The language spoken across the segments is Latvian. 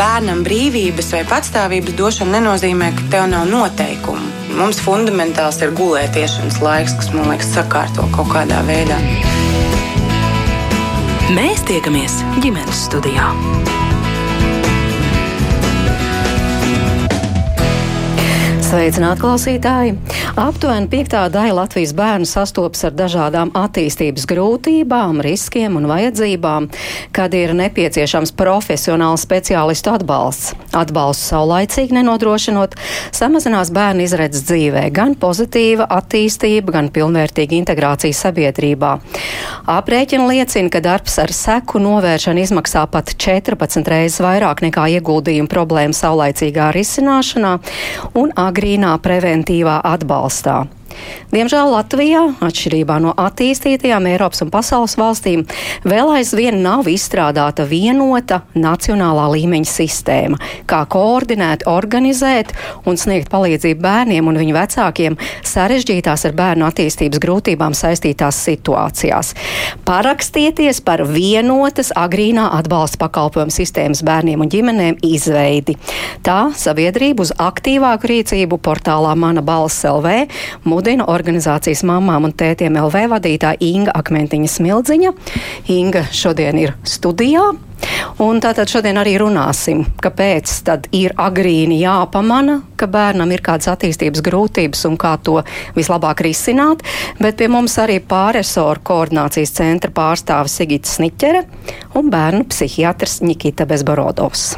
bērnam brīvības vai patstāvības došana nenozīmē, ka tev nav noteikumu. Mums fundamentāls ir gulētiešanas laiks, kas man liekas sakārto kaut kādā veidā. Mēs tiekamies ģimenes studijā. Sveicināti, klausītāji! Aptuveni piektā daļa Latvijas bērnu sastopas ar dažādām attīstības grūtībām, riskiem un vajadzībām, kad ir nepieciešams profesionāls speciālistu atbalsts. Atbalstu saulaicīgi nenodrošinot, samazinās bērnu izredzes dzīvē, gan pozitīva attīstība, gan pilnvērtīga integrācija sabiedrībā. Aprēķina liecina, ka darbs ar seku novēršanu izmaksā pat 14 reizes vairāk nekā ieguldījumu problēmu saulaicīgā risināšanā un agrīnā agrīnā preventīvā atbalstā. Diemžēl Latvijā, atšķirībā no attīstītajām Eiropas un pasaules valstīm, vēl aizvien nav izstrādāta vienota nacionālā līmeņa sistēma, kā koordinēt, organizēt un sniegt palīdzību bērniem un viņu vecākiem sarežģītās ar bērnu attīstības grūtībām saistītās situācijās. Parakstieties par vienotas agrīnā atbalsta pakalpojumu sistēmas bērniem un ģimenēm izveidi. Tā sabiedrību uz aktīvāku rīcību portālā Mana balss LV mudina organizācijas mamām un tētiem LV vadītāja Inga Akmentiņa Smildziņa. Inga šodien ir studijā. Un tātad šodien arī runāsim, kāpēc tad ir agrīni jāpamana, ka bērnam ir kādas attīstības grūtības un kā to vislabāk risināt. Bet pie mums arī pāresoru koordinācijas centra pārstāvis Sigita Sniķere un bērnu psihiatrs Nikita Bezborodovs.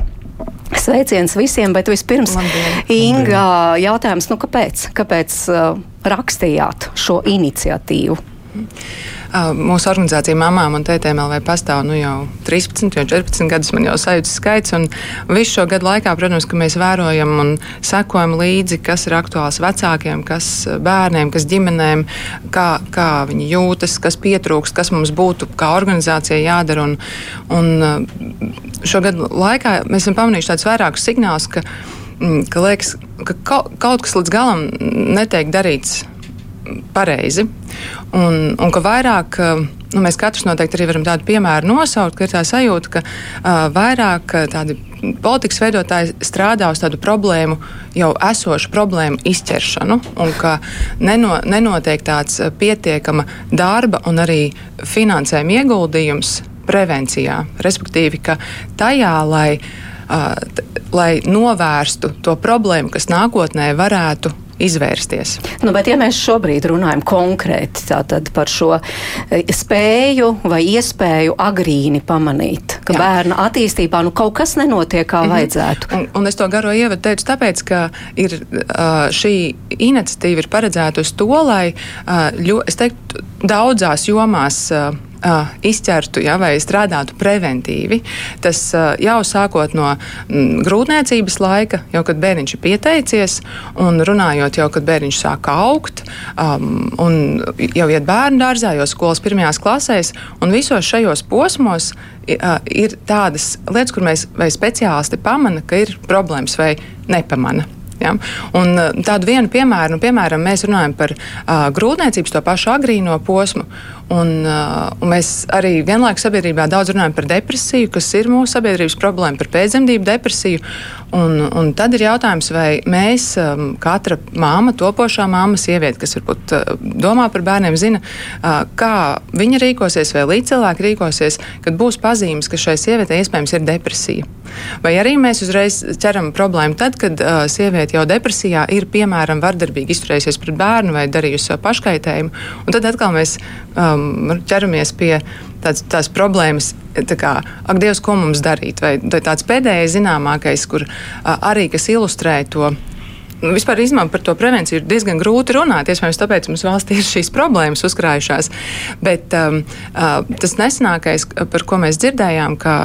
Sveiciens visiem, bet vispirms Labdien. Inga jautājums, nu kāpēc? Kāpēc uh, rakstījāt šo iniciatīvu? Mūsu organizācija mamām un tētēm LV pastāv nu, jau 13, jau 14 gadus. Man jau sajūta skaits. Visu šo gadu laikā, protams, mēs vērojam un sekojam līdzi, kas ir aktuāls vecākiem, kas bērniem, kas ģimenēm, kā, kā viņi jūtas, kas pietrūkst, kas mums būtu kā organizācijai jādara. Un, un šo gadu laikā mēs esam pamanījuši tādus vairākus signālus, ka, mm, ka liekas, ka kaut kas līdz galam netiek darīts pareizi. Un, un ka vairāk, nu, mēs katrs noteikti arī varam tādu piemēru nosaukt, ka ir tā sajūta, ka uh, vairāk tādi politikas veidotāji strādā uz tādu problēmu, jau esošu problēmu izķeršanu, un ka neno, nenotiek tāds pietiekama darba un arī finansējuma ieguldījums prevencijā. Respektīvi, ka tajā, lai, uh, lai novērstu to problēmu, kas nākotnē varētu izvērsties. Nu, bet, ja mēs šobrīd runājam konkrēti par šo e, spēju vai iespēju agrīni pamanīt, ka Jā. bērna attīstībā nu, kaut kas nenotiek kā mm -hmm. vajadzētu. Un, un es to garo ievadu teicu tāpēc, ka ir, šī iniciatīva ir paredzēta uz to, lai, ļo, teiktu, daudzās jomās uh, izķertu ja, vai strādātu preventīvi. Tas uh, jau sākot no mm, grūtniecības laika, jau kad bērniņš ir pieteicies, un runājot jau, kad bērniņš sāk augt, um, un jau iet bērnu dārzā, jau skolas pirmajās klasēs, un visos šajos posmos ir tādas lietas, kur mēs vai speciālisti pamana, ka ir problēmas vai nepamana. Ja? Un, tādu vienu piemēru, nu, piemēram, mēs runājam par uh, grūtniecības, to pašu agrīno posmu. Un, uh, un mēs arī vienlaikus sabiedrībā daudz runājam par depresiju, kas ir mūsu sabiedrības problēma, par pēcdzemdību depresiju. Un, un tad ir jautājums, vai mēs, um, katra māma, topošā māma, sieviete, kas varbūt uh, domā par bērniem, zina, uh, kā viņa rīkosies vai līdzcilvēki rīkosies, kad būs pazīmes, ka šai sievietei iespējams ir depresija. Vai arī mēs uzreiz ķeram problēmu tad, kad uh, sieviete jau depresijā ir, piemēram, vardarbīgi izturējusies pret bērnu vai darījusi savu paškaitējumu, un tad atkal mēs um, ķeramies pie tāds, tās problēmas, tā kā, ak, Dievs, ko mums darīt? Vai, vai tāds pēdējais zināmākais, kur arī kas ilustrē to vispār īstenībā par to prevenciju ir diezgan grūti runāt. Iespējams, tāpēc mums valstī ir šīs problēmas uzkrājušās. Bet um, uh, tas nesenākais, par ko mēs dzirdējām, ka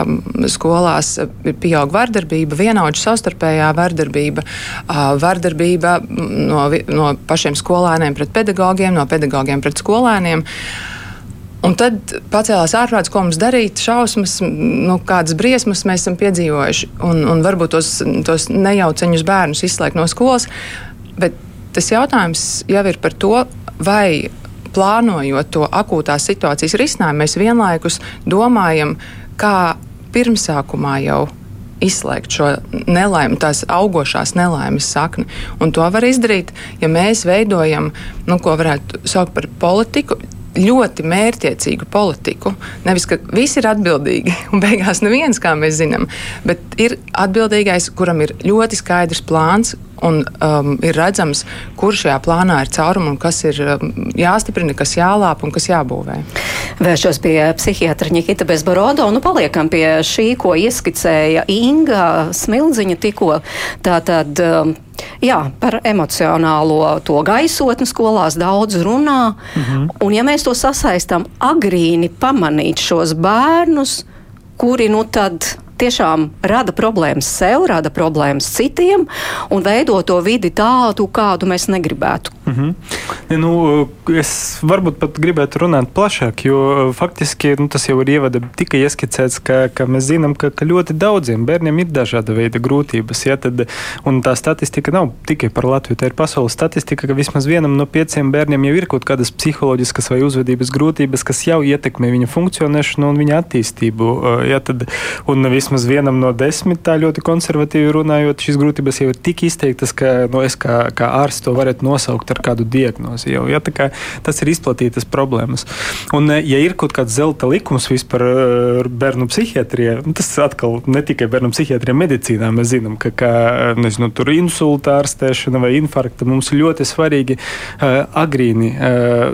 skolās pieaug vardarbība, vienaudžu savstarpējā vardarbība, uh, vardarbība no, no pašiem skolēniem pret pedagogiem, no pedagogiem pret skolēniem. Uh, Un tad pacēlās ārprāts, ko mums darīt, šausmas, nu, kādas briesmas mēs esam piedzīvojuši. Un, un varbūt tos, tos nejauceņus bērnus izslēgt no skolas. Bet tas jautājums jau ir par to, vai plānojot to akūtās situācijas risinājumu, mēs vienlaikus domājam, kā pirmsākumā jau izslēgt šo nelaimi, tās augošās nelaimes sakni. Un to var izdarīt, ja mēs veidojam, nu, ko varētu saukt par politiku, ļoti mērķiecīgu politiku. Nevis, ka visi ir atbildīgi, un beigās neviens, kā mēs zinām, bet ir atbildīgais, kuram ir ļoti skaidrs plāns, un um, ir redzams, kur šajā plānā ir caurumi un kas ir um, jāstiprina, kas jālāp un kas jābūvē. Vēršos pie psihiatra Nikita Bezborodo, nu paliekam pie šī, ko ieskicēja Inga Smildziņa tikko. Tātad, um, Jā, par emocionālo to gaisotni skolās daudz runā. Mm -hmm. Un, ja mēs to sasaistām, agrīni pamanīt šos bērnus, kuri nu tad tiešām rada problēmas sev, rada problēmas citiem un veido to vidi tādu, kādu mēs negribētu. Mm -hmm. ja, nu, es varbūt pat gribētu runāt plašāk, jo faktiski nu, tas jau ir ievada tikai ieskicēts, ka, ka mēs zinām, ka, ka ļoti daudziem bērniem ir dažāda veida grūtības. Ja, tad, un tā statistika nav tikai par Latviju, tā ir pasaules statistika, ka vismaz vienam no pieciem bērniem jau ir kaut kādas psiholoģiskas vai uzvedības grūtības, kas jau ietekmē viņa funkcionēšanu un viņa attīstību. Ja, tad, un vismaz vienam no desmit, tā ļoti konservatīvi runājot, šīs grūtības jau ir tik izteiktas, ka nu, es kā, kā ārsts to varētu nosaukt ar kādu diagnozi. Jau, ja, kā, tas ir izplatītas problēmas. Un, eh, ja ir kaut kāds zelta likums vispār eh, bērnu psihiatrijā, nu, tas atkal ne tikai bērnu psihiatrijā, medicīnā mēs zinām, ka kā, nezinu, tur insulta ārstēšana vai infarkta mums ļoti svarīgi agrīni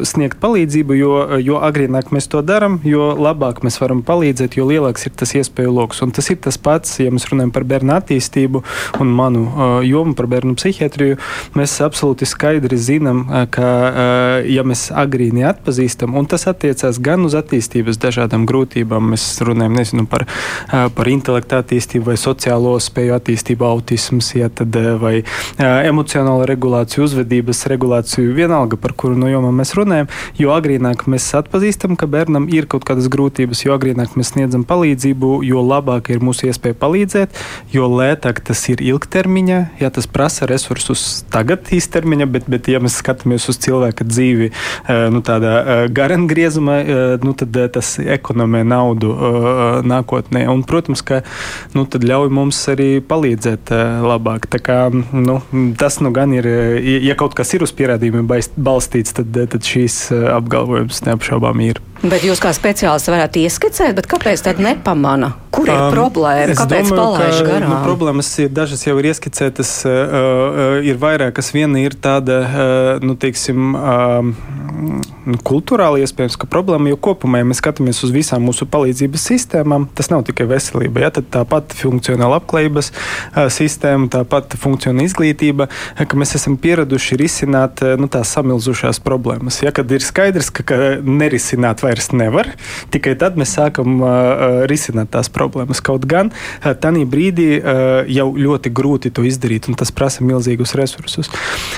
sniegt palīdzību, jo, jo agrīnāk mēs to darām, jo labāk mēs varam palīdzēt, jo lielāks ir tas iespēju lokus. Tas ir tas pats, ja mēs runājam par bērnu attīstību un manu uh, jomu par bērnu psihiatriju. Mēs absolūti skaidri zinām, uh, ka, uh, ja mēs agrīni atpazīstam, un tas attiecās gan uz attīstības dažādām grūtībām, mēs runājam nezinu, par, par intelektu attīstību vai sociālo spēju attīstību, autisms, ja, tad, vai emocionāla regulācija, uzvedības regulāciju, vienalga par kuru no jomām mēs runājam, jo agrīnāk mēs atpazīstam, ka bērnam ir kaut kādas grūtības, jo agrīnāk mēs sniedzam palīdzību, jo labāk ir mūsu iespēja palīdzēt, jo lētāk tas ir ilgtermiņā, ja tas prasa resursus tagad īstermiņā, bet, bet ja mēs skatāmies uz cilvēka dzīvi eh, nu, tādā eh, garangriezumā, eh, nu, tad tas ekonomē naudu nākotnē. Un, protams, ka nu, ļauj mums arī palīdzēt labāk. Tā kā, nu, tas nu gan ir, ja kaut kas ir uz pierādījumiem balstīts, tad, tad šīs apgalvojums neapšaubām ir. Bet jūs kā speciālists varētu ieskicēt, kāpēc tad nepamana? Kur ir um, problēma? Kāpēc palaiž garām? Nu, problēmas ir dažas jau ir ieskicētas, uh, uh, ir vairākas. Viena ir tāda, uh, nu, teiksim, uh, kultūrāli iespējams, ka problēma jau kopumā, ja mēs skatāmies uz visām mūsu palīdzības sistēmām, tas nav tikai veselība. Ja? Tad tāpat funkcionāla apklājības uh, sistēma, tāpat funkcionāla izglītība, ka mēs esam pieraduši risināt uh, nu, tās samilzušās problēmas. Ja? Kad ir skaidrs, ka, ka nerisināt vai vairs nevar. Tikai tad mēs sākam uh, risināt tās problēmas. Kaut gan uh, tajā brīdī uh, jau ļoti grūti to izdarīt, un tas prasa milzīgus resursus.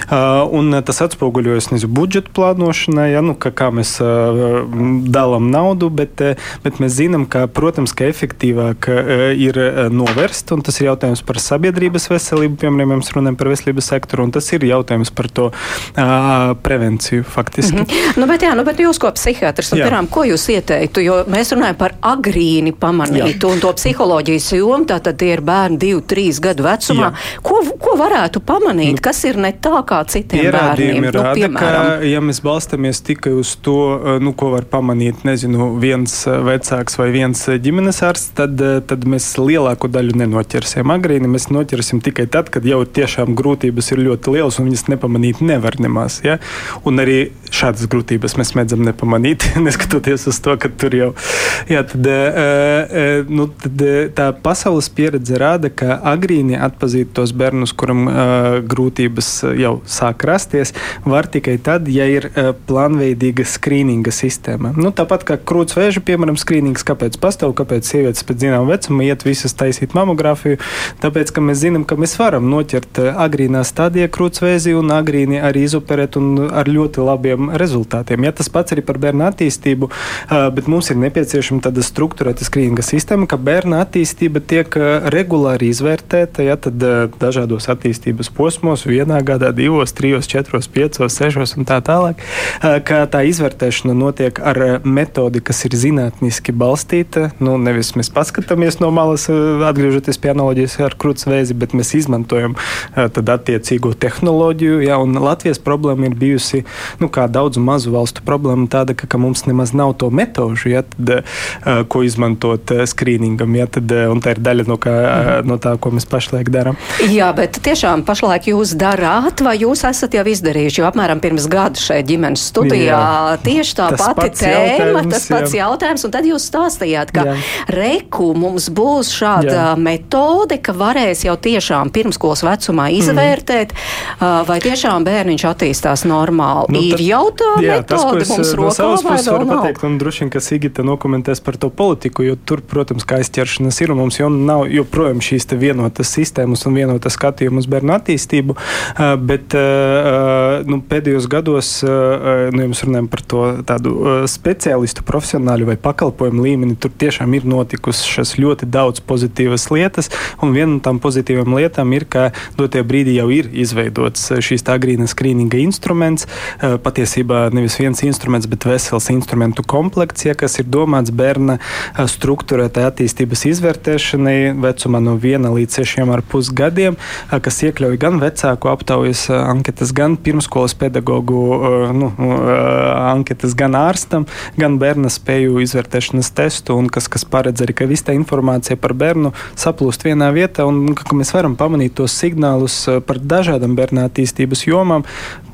Uh, un tas atspoguļojas nezinu, budžeta plānošanā, ja, nu, ka, kā mēs uh, dalām naudu, bet, uh, bet mēs zinām, ka, protams, ka efektīvāk uh, ir uh, novērst, un tas ir jautājums par sabiedrības veselību, piemēram, mēs runājam par veselības sektoru, un tas ir jautājums par to uh, prevenciju faktiski. Mm -hmm. nu, bet, jā, nu, bet jūs, ko psihiatrs un pirmām, ko jūs ieteiktu? Jo mēs runājam par agrīni pamanītu Jā. un to psiholoģijas jomu, tātad tie ir bērni divu, trīs gadu vecumā. Jā. Ko, ko varētu pamanīt, kas ir ne tā kā citiem bērniem? Nu, rāda, piemēram, ka, ja mēs balstamies tikai uz to, eh, nu, ko var pamanīt, nezinu, viens eh, vecāks vai viens eh, ģimenes ārsts, tad, tad mēs lielāko daļu nenoķersim agrīni. Mēs noķersim tikai tad, kad jau tiešām grūtības ir ļoti lielas un viņas nepamanīt nevar nemaz. Ja? Un arī šādas grūtības mēs mēdzam nepamanīt, neskatoties uz to, ka tur jau jā, tad, uh, nu, tad, tā pasaules pieredze rāda, ka agrīni atpazīt tos bērnus, kuram grūtības jau sāk rasties, var tikai tad, ja ir plānveidīga skrīninga sistēma. Nu, tāpat kā krūtsvēža, piemēram, skrīnings, kāpēc pastāv, kāpēc sievietes pēc zināmā vecuma iet visas taisīt mamogrāfiju, tāpēc, ka mēs zinām, ka mēs varam noķert agrīnā stadijā krūtsvēzi un agrīni arī izoperēt un ar ļoti labiem rezultātiem. Ja tas pats arī par bērnu attīstību attīstību, bet mums ir nepieciešama tāda struktūrēta skrīninga sistēma, ka bērna attīstība tiek regulāri izvērtēta, ja tad dažādos attīstības posmos, vienā gadā, divos, trijos, četros, piecos, sešos un tā tālāk, ka tā izvērtēšana notiek ar metodi, kas ir zinātniski balstīta. Nu, nevis mēs paskatāmies no malas, atgriežoties pie analoģijas ar krūtsvēzi, bet mēs izmantojam tad attiecīgo tehnoloģiju. Ja, Latvijas problēma ir bijusi, nu, kā daudzu mazu valstu problēma, tāda, ka, ka mums nemaz nav to metožu, ja, tad, ko izmantot skrīningam. Ja, tad, un tā ir daļa no, kā, mhm. no tā, ko mēs pašlaik darām. Jā, bet tiešām pašlaik jūs darāt, vai jūs esat jau izdarījuši? Jo apmēram pirms gada šeit ģimenes studijā jā. tieši tā tas pati tēma, tas pats jā. jautājums, un tad jūs stāstījāt, ka jā. reku mums būs šāda jā. metode, ka varēs jau tiešām pirmskolas vecumā mhm. izvērtēt, mm. vai tiešām bērniņš attīstās normāli. Nu, ir jau tā jā, metode tas, mums no rokā vai vēl nav? Pateikt, un droši vien, ka Sigita nokomentēs par to politiku, jo tur, protams, kā aizķeršanas ir, un mums jau nav joprojām šīs vienotas sistēmas un vienota skatījuma uz bērnu attīstību, bet nu, pēdējos gados, nu, ja mēs runājam par to tādu speciālistu profesionāļu vai pakalpojumu līmeni, tur tiešām ir notikušas ļoti daudz pozitīvas lietas, un viena no tām pozitīvām lietām ir, ka dotie brīdī jau ir izveidots šīs tā agrīna skrīninga instruments, patiesībā nevis viens instruments, bet vesels instrumentu komplekts, ja, kas ir domāts bērna struktūrētai attīstības izvērtēšanai vecumā no 1 līdz 6,5 gadiem, kas iekļauj gan vecāku aptaujas anketas, gan pirmskolas pedagoģu nu, anketas, gan ārstam, gan bērna spēju izvērtēšanas testu, un kas, kas paredz arī, ka visa informācija par bērnu saplūst vienā vietā, un ka mēs varam pamanīt tos signālus par dažādām bērna attīstības jomām,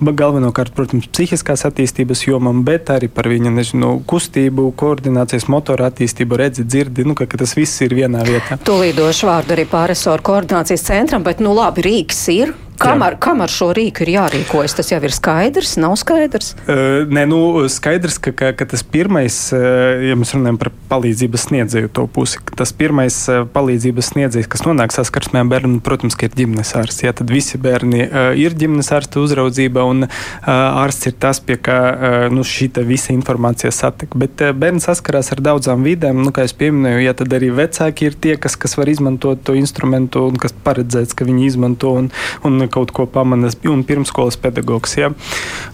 galvenokārt, protams, psihiskās attīstības jomām, bet arī par viņa nezinu, kustību, koordinācijas, motora attīstību, redzi, dzirdi, nu, ka, ka tas viss ir vienā vietā. Tūlīt došu vārdu arī pāresoru koordinācijas centram, bet, nu labi, Rīgas ir. Kam ar, kam ar šo rīku ir jārīkojas? Tas jau ir skaidrs, nav skaidrs? Uh, nē, nu, skaidrs, ka, ka, ka tas pirmais, ja mēs runājam par palīdzības sniedzēju to pusi, tas pirmais palīdzības sniedzējs, kas nonāk saskarsmē ar bērnu, protams, ir ģimenes ārsts. Ja, tad visi bērni uh, ir ģimenes ārsta uzraudzība, un uh, ārsts ir tas, pie kā uh, nu, šī visa informācija satek. Bet uh, bērns saskarās ar daudzām vidēm, nu, kā jau minēju, ja tad arī vecāki ir tie, kas, kas var izmantot to instrumentu un kas paredzēts, ka viņi izmanto. Un, un kaut ko pamanās, un pirmskolas pedagogs. Ja?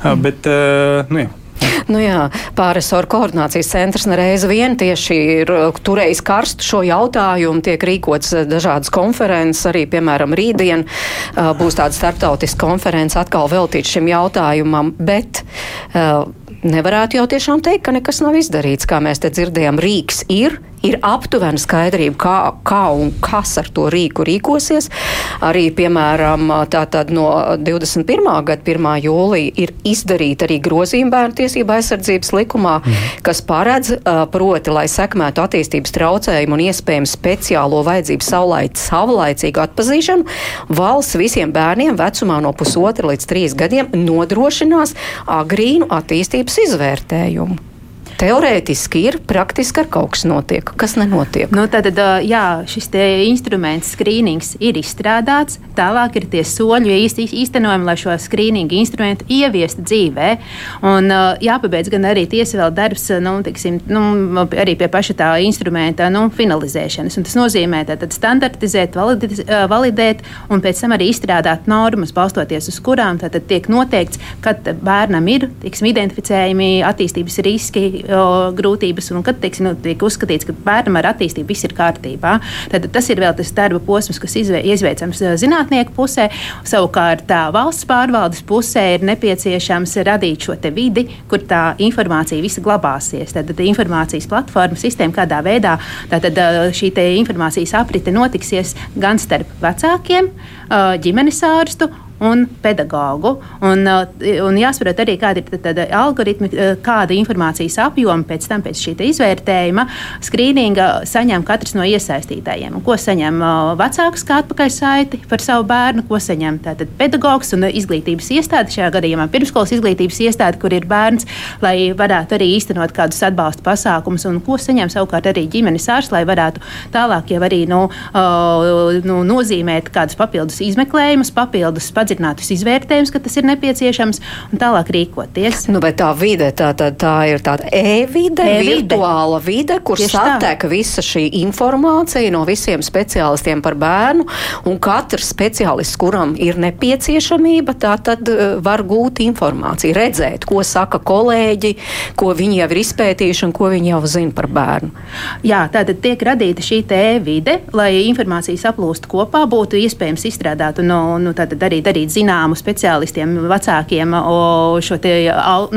Mm. Bet, nu, jā. Nu jā, pāresoru koordinācijas centrs nereiz vien tieši ir turējis karstu šo jautājumu, tiek rīkots dažādas konferences, arī, piemēram, rītdien būs tāda starptautiska konference atkal veltīt šim jautājumam, bet nevarētu jau tiešām teikt, ka nekas nav izdarīts, kā mēs te dzirdējām, Rīgas ir ir aptuvena skaidrība, kā, kā un kas ar to rīku rīkosies. Arī, piemēram, tātad no 21. gada 1. jūlija ir izdarīta arī grozījuma bērnu tiesību aizsardzības likumā, mm. kas paredz, proti, lai sekmētu attīstības traucējumu un iespējams speciālo vajadzību saulaic, savlaicīgu atpazīšanu, valsts visiem bērniem vecumā no pusotra līdz trīs gadiem nodrošinās agrīnu attīstības izvērtējumu. Teorētiski ir, praktiski ar kaut kas notiek. Kas nenotiek? Nu, tad, jā, šis instruments, skrīnings ir izstrādāts. Tālāk ir tie soļi īstenojumi, lai šo skrīningu instrumentu ieviestu dzīvē. Un jāpabeidz gan arī tiesa vēl darbs, nu, tiksim, nu, arī pie paša tā instrumenta nu, finalizēšanas. Un tas nozīmē tātad standartizēt, validēt, validēt un pēc tam arī izstrādāt normas, balstoties uz kurām tiek noteikts, kad bērnam ir tiksim, identificējami attīstības riski grūtības, un kad teiksim, nu, tiek uzskatīts, ka bērnam ar attīstību viss ir kārtībā. Tad tas ir vēl tas darba posms, kas izveicams zinātnieku pusē. Savukārt valsts pārvaldes pusē ir nepieciešams radīt šo vidi, kur tā informācija visa glabāsies. Tad, tad informācijas platforma sistēma, kādā veidā tātad, šī informācijas aprite notiksies gan starp vecākiem, ģimenes ārstu un pedagogu. Un, uh, un jāsaprot arī, kāda ir tāda algoritmi, uh, kāda informācijas apjoma pēc tam, pēc šī izvērtējuma, skrīninga saņem katrs no iesaistītājiem. Un ko saņem uh, vecāks kā atpakaļ saiti par savu bērnu, ko saņem tātad pedagogs un izglītības iestāde, šajā gadījumā pirmskolas izglītības iestāde, kur ir bērns, lai varētu arī īstenot kādus atbalsta pasākumus, un ko saņem savukārt arī ģimenes ārsts, lai varētu tālāk jau arī nu, nu, nozīmēt kādus papildus izmeklējumus, papildus padomus padziļinātus izvērtējumus, ka tas ir nepieciešams, un tālāk rīkoties. Nu, bet tā vide, tā, tā, tā ir tāda e-vide, e virtuāla vide, kur satiek visa šī informācija no visiem speciālistiem par bērnu, un katrs speciālists, kuram ir nepieciešamība, tā tad uh, var gūt informāciju, redzēt, ko saka kolēģi, ko viņi jau ir izpētījuši un ko viņi jau zina par bērnu. Jā, tātad tiek radīta šī e-vide, lai informācija saplūst kopā, būtu iespējams izstrādāt un nu, arī darīt zināmu speciālistiem, vecākiem šo te,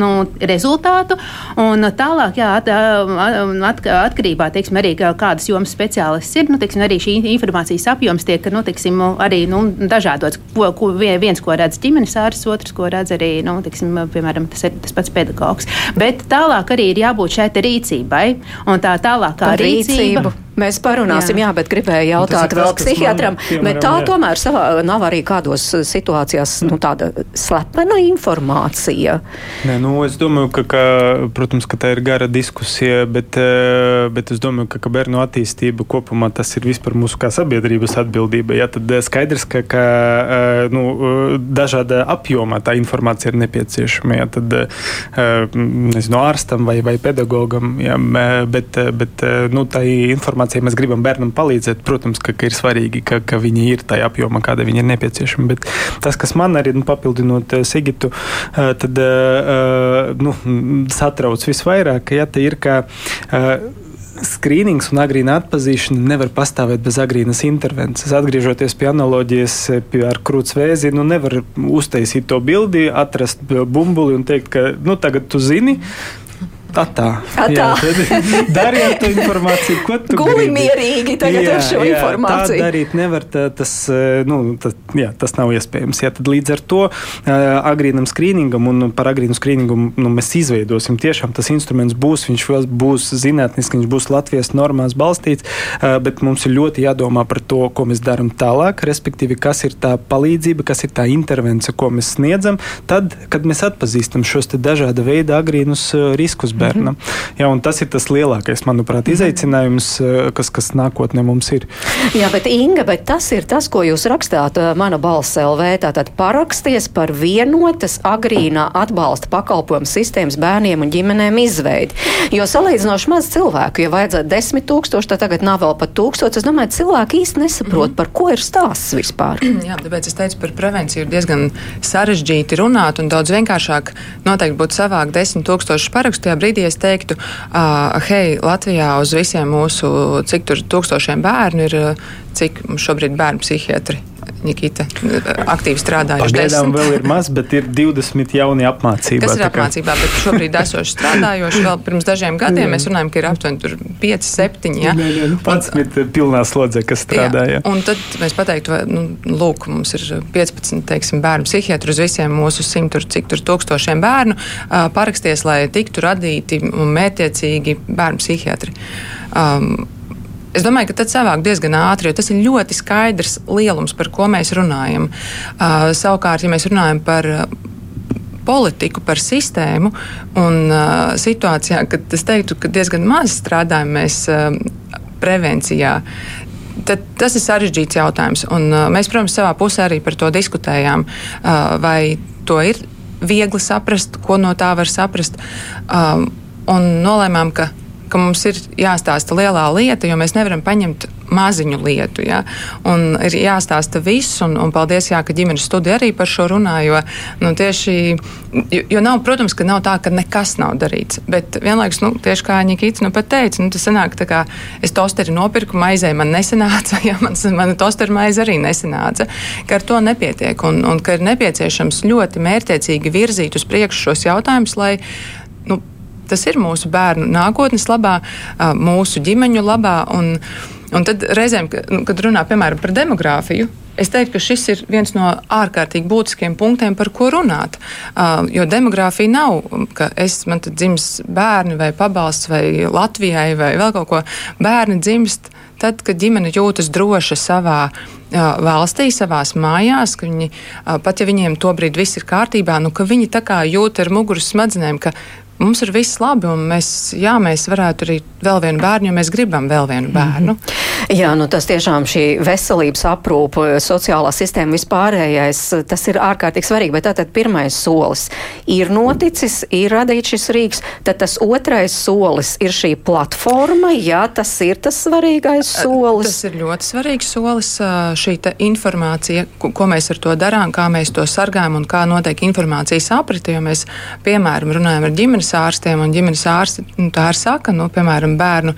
nu, rezultātu. Un tālāk, jā, at, at, atkarībā teiksim, arī kādas jomas speciālists ir, nu, teiksim, arī šī informācijas apjoms tiek nu, teiksim, arī nu, dažādots. Ko, ko, viens, ko redz ģimenes ārsts, otrs, ko redz arī nu, teiksim, piemēram, tas, ir, tas pats pedagogs. Bet tālāk arī ir jābūt šai rīcībai. Un tā tālākā rīcība. rīcība Mēs parunāsim, jā, jā bet gribēju jautāt vēl psihiatram, man, bet tā jā. tomēr savā, nav arī kādos situācijās nu, tāda slepena informācija. Nē, nu, es domāju, ka, ka, protams, ka tā ir gara diskusija, bet, uh, bet es domāju, ka, ka bērnu attīstība kopumā tas ir vispār mūsu kā sabiedrības atbildība. Jā, tad uh, skaidrs, ka, ka nu, dažāda apjomā tā informācija ir nepieciešama. Jā, tad, nezinu, ārstam vai, vai pedagogam, jā, bet, bet nu, tā informācija informācija mēs gribam bērnam palīdzēt, protams, ka, ka ir svarīgi, ka, ka viņi ir tajā apjomā, kāda viņi ir nepieciešama. Bet tas, kas man arī nu, papildinot eh, Sigitu, eh, tad eh, nu, satrauc visvairāk, ja te ir kā skrīnings un agrīna atpazīšana nevar pastāvēt bez agrīnas intervences. Atgriežoties pie analoģijas pie ar krūts vēzi, nu nevar uztaisīt to bildi, atrast bumbuli un teikt, ka nu, tagad tu zini, Tā, tā. Jā, dariet to informāciju, ko tu Guli gribi. mierīgi tagad jā, ar šo jā, informāciju. Tā darīt nevar, tā, tas, eh, nu, tas, jā, tas nav iespējams. Jā, tad līdz ar to uh, agrīnam skrīningam un par agrīnu skrīningu nu, mēs izveidosim. Tiešām tas instruments būs, viņš būs zinātnisks, viņš būs Latvijas normās balstīts, uh, bet mums ir ļoti jādomā par to, ko mēs darām tālāk, respektīvi, kas ir tā palīdzība, kas ir tā intervence, ko mēs sniedzam, tad, kad mēs atpazīstam šos dažāda veida agrīnus riskus bērnam. Mm -hmm. Jā, tas ir tas lielākais, manuprāt, mhm. izaicinājums, eh, kas, kas nākotnē mums ir. Jā, bet Inga, bet tas ir tas, ko jūs rakstāt eh, mana balss LV. Tātad paraksties par vienotas agrīnā atbalsta pakalpojumu sistēmas bērniem un ģimenēm izveidi. Jo salīdzinoši maz cilvēku, ja vajadzētu desmit tūkstoši, tad tagad nav vēl pat tūkstots. Es domāju, cilvēki īsti nesaprot, mm -hmm. par ko ir stāsts vispār. Jā, tāpēc es teicu, par prevenciju ir diezgan sarežģīti runāt un daudz vienkāršāk noteikti būtu savākt desmit tūkstošus parakstu tajā brīdī brīdī es teiktu, uh, hei, Latvijā uz visiem mūsu, cik tur tūkstošiem bērnu ir, cik šobrīd bērnu psihiatri Nikita aktīvi strādājuši. Pagaidām vēl ir maz, bet ir 20 jauni apmācībā. Kas ir apmācībā, bet šobrīd esoši strādājoši. Vēl pirms dažiem gadiem jā. mēs runājam, ka ir aptuveni 5, 7. Ja? Nē, nē, nu, 11 pilnā slodzē, kas strādāja. Jā. Un tad mēs pateiktu, vai, nu, lūk, mums ir 15 teiksim, bērnu psihiatru uz visiem mūsu simtu, cik tur tūkstošiem bērnu paraksties, lai tiktu radīti mētiecīgi bērnu psihiatri. Um, Es domāju, ka tad savāk diezgan ātri, jo tas ir ļoti skaidrs lielums, par ko mēs runājam. Uh, savukārt, ja mēs runājam par uh, politiku, par sistēmu un uh, situācijā, kad es teiktu, ka diezgan maz strādājam mēs uh, prevencijā. Tad tas ir sarežģīts jautājums. Un, uh, mēs, protams, savā pusē arī par to diskutējām. Uh, vai to ir viegli saprast, ko no tā var saprast. Um, un nolēmām, ka ka mums ir jāstāsta lielā lieta, jo mēs nevaram paņemt maziņu lietu. Ja? Un ir jāstāsta viss, un, un paldies, jā, ka ģimenes studija arī par šo runā. Jo, nu, tieši, jo, jo nav, protams, ka nav tā, ka nekas nav darīts. Bet vienlaikus, nu, tieši kā Nikīts nu teica, nu, tas sanāk, kā es tosteri nopirku, maizē man nesanāca, ja man, man tosteru maize arī nesanāca, ka ar to nepietiek un, un ka ir nepieciešams ļoti mērķiecīgi virzīt uz priekšu šos jautājumus, lai nu, Tas ir mūsu bērnu nākotnes labā, mūsu ģimeņu labā. Un, un tad reizēm, nu, kad runā piemēram par demogrāfiju, Es teiktu, ka šis ir viens no ārkārtīgi būtiskiem punktiem, par ko runāt. Uh, jo demogrāfija nav, ka es man te dzims bērni vai pabalsts vai Latvijai vai vēl kaut ko. Bērni dzimst tad, kad ģimene jūtas droša savā valstī, savās mājās, ka viņi, pat ja viņiem to brīdi viss ir kārtībā, nu, ka viņi tā kā jūt ar muguras smadzenēm, ka mums ir viss labi, un mēs, jā, mēs varētu arī vēl vienu bērnu, jo mēs gribam vēl vienu bērnu. Mm -hmm. Jā, nu tas tiešām šī veselības aprūpa, sociālā sistēma vispārējais, tas ir ārkārtīgi svarīgi, bet tātad pirmais solis ir noticis, ir radīts šis rīks, tad tas otrais solis ir šī platforma, jā, tas ir tas svarīgais solis. Tas ir ļoti svarīgs solis, šī informācija, ko, ko mēs ar to darām, kā mēs to sargājam un kā notiek informācijas aprite, jo mēs, piemēram, runājam ar ģimenes ārstiem, un ģimenes ārsti nu, tā ir saka, nu, piemēram, bērnu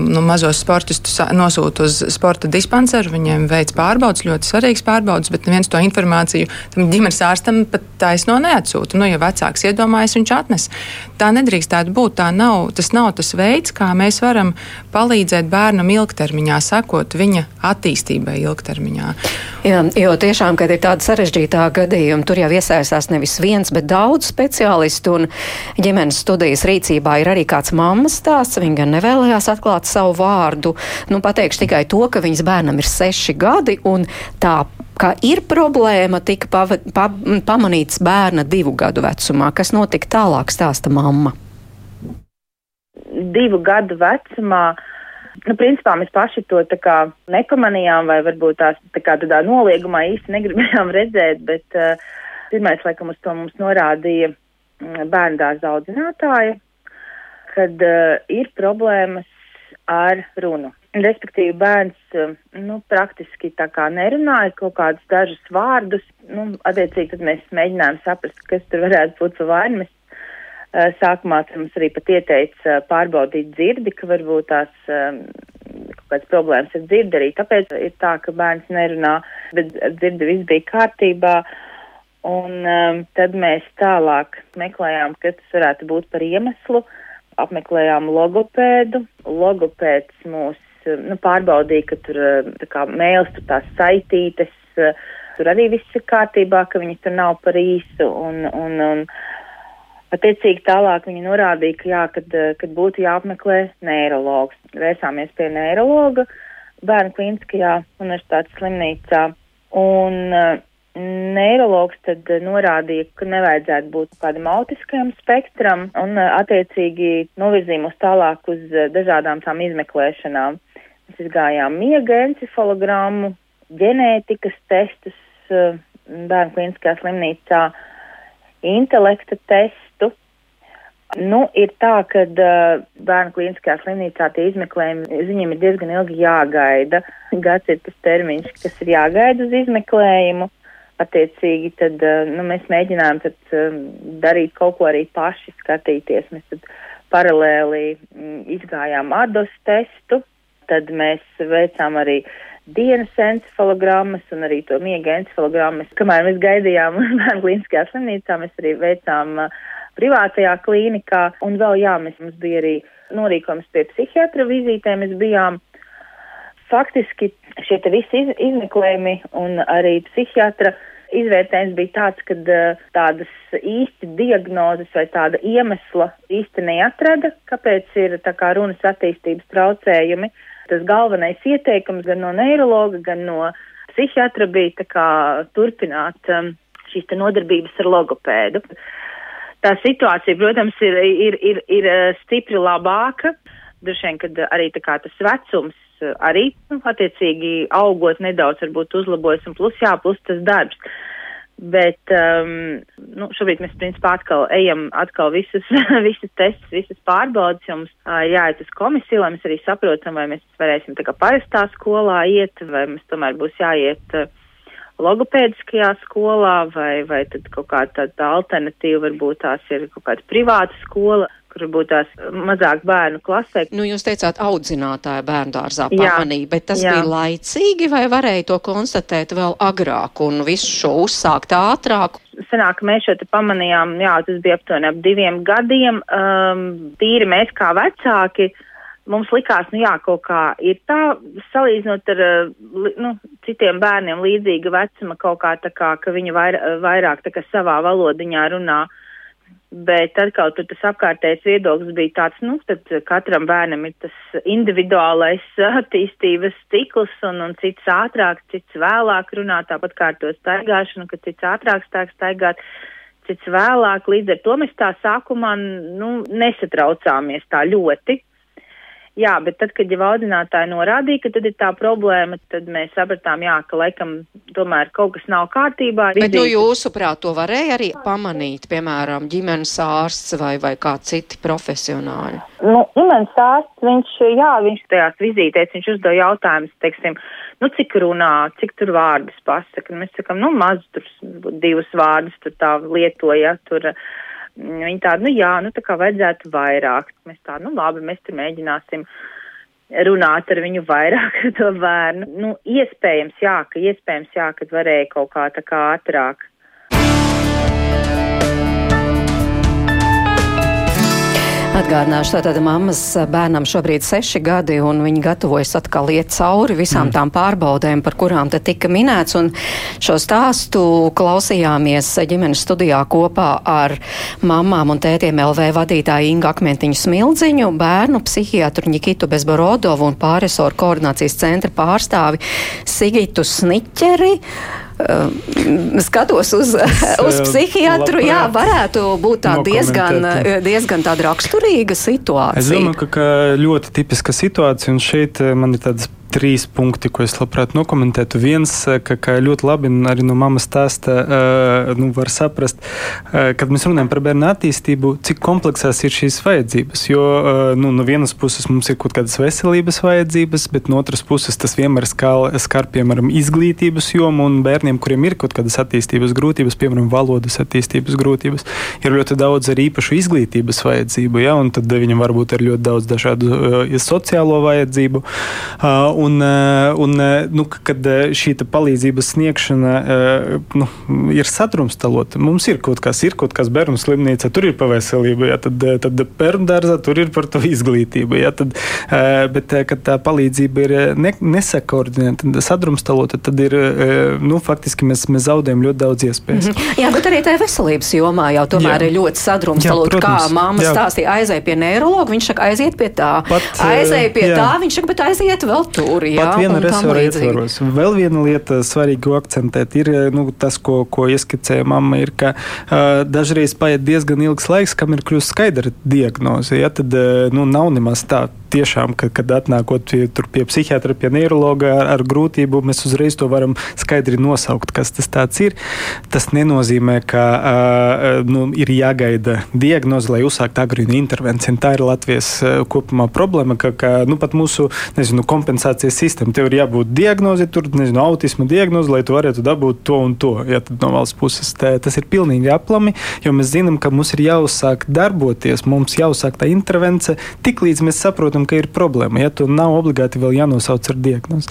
nu, mazos sportistus nosūta uz sporta dispanseru, viņiem veids pārbaudas, ļoti svarīgs pārbaudas, bet neviens to informāciju tam ģimenes ārstam pat taisno neatsūta. Nu, ja vecāks iedomājas, viņš atnes. Tā nedrīkstētu būt. Tā nav, tas nav tas veids, kā mēs varam palīdzēt bērnam ilgtermiņā, sekot viņa attīstībai ilgtermiņā. Jā, jo tiešām, kad ir tāda sarežģītā gadījuma, tur jau iesaistās nevis viens, bet daudz speciālistu un ģimenes studijas rīcībā ir arī kāds mammas stāsts. Viņa gan nevēlējās atklāt savu vārdu. Nu, pateikšu tikai to, ka viņas bērnam ir seši gadi un tā ka ir problēma, tika pa, pa, pamanīts bērna divu gadu vecumā. Kas notika tālāk, stāsta mamma? Divu gadu vecumā Nu, principā mēs paši to tā kā nepamanījām, vai varbūt tās tā kā tādā noliegumā īsti negribējām redzēt, bet uh, pirmais, laikam, uz to mums norādīja mm, bērndās audzinātāja, kad uh, ir problēmas ar runu. Respektīvi, bērns uh, nu, praktiski tā kā nerunāja kaut kādus dažus vārdus. Nu, attiecīgi, tad mēs mēģinājām saprast, kas tur varētu būt pa vainu. Mēs sākumā mums arī pat ieteica eh, pārbaudīt dzirdi, ka varbūt tās um, kaut kādas problēmas ar dzirdi arī. Tāpēc ir tā, ka bērns nerunā, bet dzirdi viss bija kārtībā. Un um, tad mēs tālāk meklējām, kas varētu būt par iemeslu. Apmeklējām logopēdu. Logopēds mūs nu, pārbaudīja, ka tur kā, mēls, tur tās saitītes, tur arī viss ir kārtībā, ka viņi tur nav par īsu. Un, un, un, Attiecīgi tālāk viņa norādīja, ka, jā, kad, eh, kad būtu jāapmeklē neiroloģis. Vērsāmies pie neiroloģa bērnu klīniskajā universitātes slimnīcā. Un uh, neiroloģis tad norādīja, ka nevajadzētu būt kādam autiskajam spektram un uh, attiecīgi novirzīja mūs tālāk uz uh, dažādām tām izmeklēšanām. Mēs izgājām miega encefalogrammu, ģenētikas testus bērnu klīniskajā slimnīcā, intelekta testu Nu, ir tā, ka uh, bērnu klīniskajā slimnīcā tie izmeklējumi, viņiem ir diezgan ilgi jāgaida. Gads ir tas termiņš, kas ir jāgaida uz izmeklējumu. Attiecīgi, tad uh, nu, mēs mēģinājām tad, uh, darīt kaut ko arī paši, skatīties. Mēs tad paralēli mm, izgājām ADOS testu, tad mēs veicām arī dienas encefalogrammas un arī to miega encefalogrammas. Kamēr mēs gaidījām bērnu klīniskajā slimnīcā, mēs arī veicām uh, privātajā klīnikā. Un vēl, jā, mēs, mums bija arī norīkojums pie psihiatra vizītēm. Mēs bijām faktiski šie te visi iz, izmeklējumi un arī psihiatra izvērtējums bija tāds, ka uh, tādas īsti diagnozes vai tāda iemesla īsti neatrada, kāpēc ir tā kā runas attīstības traucējumi. Tas galvenais ieteikums gan no neirologa, gan no psihiatra bija tā kā turpināt um, šīs te nodarbības ar logopēdu. Uh, tā situācija, protams, ir, ir, ir, ir eh, stipri labāka. Droši vien, kad arī tā kā tas vecums eh, arī, nu, attiecīgi, augot nedaudz varbūt uzlabojas un plus, jā, plus tas darbs. Bet, um, nu, šobrīd mēs, principā, atkal ejam atkal visus, visus testus, visas pārbaudas, jo mums uh, jāiet uz komisiju, lai mēs arī saprotam, vai mēs varēsim tā kā parastā skolā iet, vai mums tomēr būs jāiet uh, logopēdiskajā skolā, vai, vai tad kaut kāda tāda alternatīva varbūt tās ir kaut kāda privāta skola, kur varbūt tās mazāk bērnu klasē. Nu, jūs teicāt, audzinātāja bērndārzā pamanīja, bet tas jā. bija laicīgi vai varēja to konstatēt vēl agrāk un visu šo uzsākt ātrāk? Senāk mēs šo te pamanījām, jā, tas bija aptuveni ap diviem gadiem, um, tīri mēs kā vecāki. Uh, mums likās, nu jā, kaut kā ir tā, salīdzinot ar nu, citiem bērniem līdzīga vecuma, kaut kā tā kā, ka viņi vair, vairāk tā kā savā valodiņā runā. Bet atkal tur tas apkārtējais viedoklis bija tāds, nu, tad katram bērnam ir tas individuālais attīstības cikls un, un cits ātrāk, cits vēlāk runā, tāpat kā ar to staigāšanu, ka cits ātrāk stāk staigāt, cits vēlāk. Līdz ar to mēs tā sākumā nu, nesatraucāmies tā ļoti. Jā, bet tad, kad jau audzinātāji norādīja, ka tad ir tā problēma, tad mēs sapratām, jā, ka laikam tomēr kaut kas nav kārtībā. Bet, nu, jūsuprāt, to varēja arī pamanīt, piemēram, ģimenes ārsts vai, vai kā citi profesionāļi? Nu, ģimenes ārsts, viņš, jā, viņš tajās vizītēs, viņš uzdev jautājumus, teiksim, nu, cik runā, cik tur vārdus pasaka. Mēs sakam, nu, maz tur divus vārdus tur tā lietoja, tur. Uh, Viņi tādi, nu jā, nu tā kā vajadzētu vairāk. Mēs tā, nu labi, mēs tur mēģināsim runāt ar viņu vairāk ar to bērnu. Nu, iespējams, jā, ka iespējams, jā, ka varēja kaut kā tā kā ātrāk. Atgādināšu, tātad mammas bērnam šobrīd seši gadi, un viņi gatavojas atkal iet cauri visām mm. tām pārbaudēm, par kurām te tika minēts, un šo stāstu klausījāmies ģimenes studijā kopā ar mamām un tētiem LV vadītāju Inga Akmentiņu Smildziņu, bērnu psihiatru Nikitu Bezborodovu un pāresoru koordinācijas centra pārstāvi Sigitu Sniķeri. Uh, skatos uz, uz psihiatru, labprāt. jā, varētu būt tā diezgan, diezgan tāda raksturīga situācija. Es domāju, ka, ka ļoti tipiska situācija, un šeit man ir tāds trīs punkti, ko es labprāt nokomentētu. Viens, eh, ka, ka ļoti labi arī no mammas stāsta, uh, nu, var saprast, uh, kad mēs runājam par bērnu attīstību, cik kompleksās ir šīs vajadzības. Jo nu, no vienas puses mums ir kaut kādas veselības vajadzības, bet no otras puses tas vienmēr skar, piemēram, izglītības jomu un bērniem, kuriem ir kaut kādas attīstības grūtības, piemēram, valodas attīstības grūtības, ir ļoti daudz arī īpašu izglītības vajadzību, ja, un tad viņam var būt arī ļoti daudz dažādu sociālo vajadzību. Uh, Un, eh, un eh, nu, kad eh, šī palīdzības sniegšana nu, ir sadrumstalota, mums ir kaut kas, ir kaut kas bērnu slimnīca, tur ir par veselību, ja, tad, tad bērnu dārzā tur ir par to izglītību. Ja, tad, bet, kad tā palīdzība ir ne, nesakoordinēta, sadrumstalota, tad ir nu, faktiski mēs, mēs zaudējam ļoti daudz iespējas. Mm -hmm. Jā, bet arī tajā veselības jomā jau tomēr jā. ir ļoti sadrumstalota. Kā jā. stāstīja, aizēja pie neiroloģa, viņš saka, aiziet pie tā. Pat, aizēja pie jā. tā, viņš saka, bet aiziet vēl tur tur jā, pat viena resora ietvaros. Vēl viena lieta svarīgi akcentēt ir nu, tas, ko, ko ieskicēja mamma, ir, ka uh, dažreiz paiet diezgan ilgs laiks, kam ir kļūst skaidra diagnoze. Ja, tad uh, nu, nav nemaz tā tiešām, ka, kad atnākot pie, pie psihiatra, pie neirologa ar, ar grūtību, mēs uzreiz to varam skaidri nosaukt, kas tas ir. Tas nenozīmē, ka uh, nu, ir jāgaida diagnoze, lai uzsāktu agrīnu intervenciju. Tā ir Latvijas kopumā problēma, ka, ka nu, pat mūsu nezinu, kompensācijas sistēma tev ir jābūt diagnoze, tur nezinu, autisma diagnoze, lai tu varētu dabūt to un to. Ja, no valsts puses tā, tas ir pilnīgi aplami, jo mēs zinām, ka mums ir jāuzsāk darboties, mums jāuzsāk tā intervence, tik līdz mēs saprotam, zinām, ka ir problēma. Ja tu nav obligāti vēl jānosauc ar diagnozi.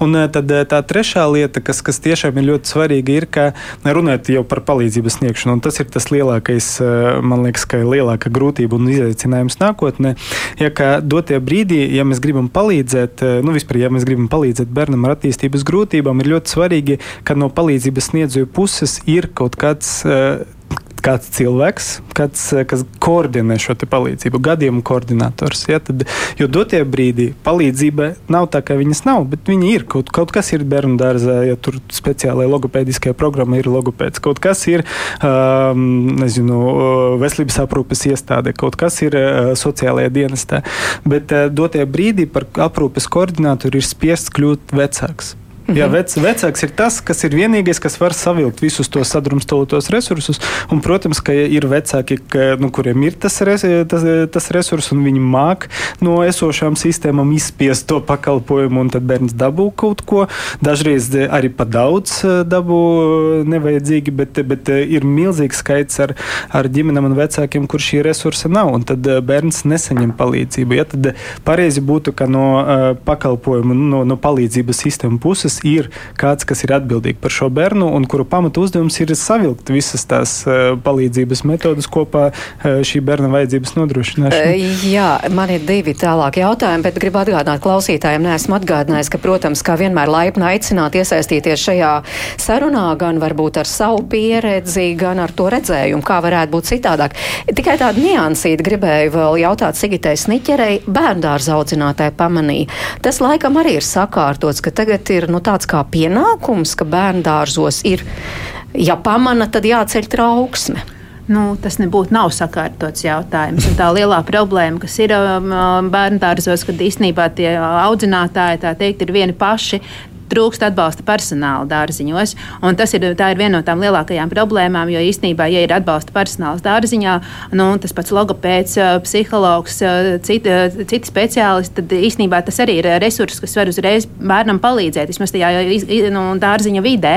Un eh, tad eh, tā trešā lieta, kas, kas tiešām ir ļoti svarīga, ir, ka runājot jau par palīdzības sniegšanu, un tas ir tas lielākais, eh, man liekas, ka lielākā grūtība un izaicinājums nākotnē. Ja kā dotie brīdī, ja mēs gribam palīdzēt, nu vispār, ja mēs gribam palīdzēt bērnam ar attīstības grūtībām, ir ļoti svarīgi, ka no palīdzības sniedzēju puses ir kaut kāds kāds cilvēks, kāds, eh, kas koordinē šo palīdzību, gadījumu koordinators. Ja, tad, jo dotie brīdī palīdzība nav tā, ka viņas nav, bet viņi ir. Kaut, kaut kas ir bērnu dārzā, ja tur speciālajā logopēdiskajā programmā ir logopēds, kaut kas ir um, nezinu, veselības aprūpes iestāde, kaut kas ir uh, sociālajā dienestā. Bet uh, dotie brīdī par aprūpes koordinatoru ir spiests kļūt vecāks. Jā, vec, vecāks ir tas, kas ir vienīgais, kas var savilkt visus tos sadrumstalotos resursus. Un, protams, ka ir vecāki, ka, nu, kuriem ir tas, res, tas, tas resurs, un viņi māk no esošām sistēmām izspiest to pakalpojumu, un tad bērns dabū kaut ko. Dažreiz arī pa daudz eh, dabū eh, nevajadzīgi, bet, bet eh, ir milzīgs skaits ar, ar ģimenēm un vecākiem, kur šī resursa nav, un tad bērns nesaņem palīdzību. Ja, tad pareizi būtu, ka no pakalpojumu, no, no palīdzības sistēmu puses mums ir kāds, kas ir atbildīgs par šo bērnu un kuru pamatu uzdevums ir savilkt visas tās uh, palīdzības metodas kopā uh, šī bērna vajadzības nodrošināšanai. Uh, jā, man ir divi tālāki jautājumi, bet gribu atgādināt klausītājiem, neesmu atgādinājis, ka, protams, kā vienmēr laipni aicināt iesaistīties šajā sarunā, gan varbūt ar savu pieredzi, gan ar to redzējumu, kā varētu būt citādāk. Tikai tādu niansīti gribēju vēl jautāt Sigitai Sniķerei, bērndārza audzinātāji pamanīja. Tas laikam arī ir sakārtots, ka tagad ir nu, tāds kā pienākums, ka bērndārzos ir ja pamana, tad jāceļ trauksme. Nu, tas nebūtu nav sakārtots jautājums. Un tā lielā problēma, kas ir um, bērnu dārzos, kad īstenībā tie audzinātāji teikt, ir vieni paši, trūkst atbalsta personāla dārziņos. Tas ir, ir viena no tām lielākajām problēmām, jo īstenībā, ja ir atbalsta personāls dārziņā, nu, tas pats logopēds, psihologs, citi, citi speciālisti, tad īstenībā tas arī ir resurss, kas var uzreiz bērnam palīdzēt, vismaz tajā nu, dārziņa vidē.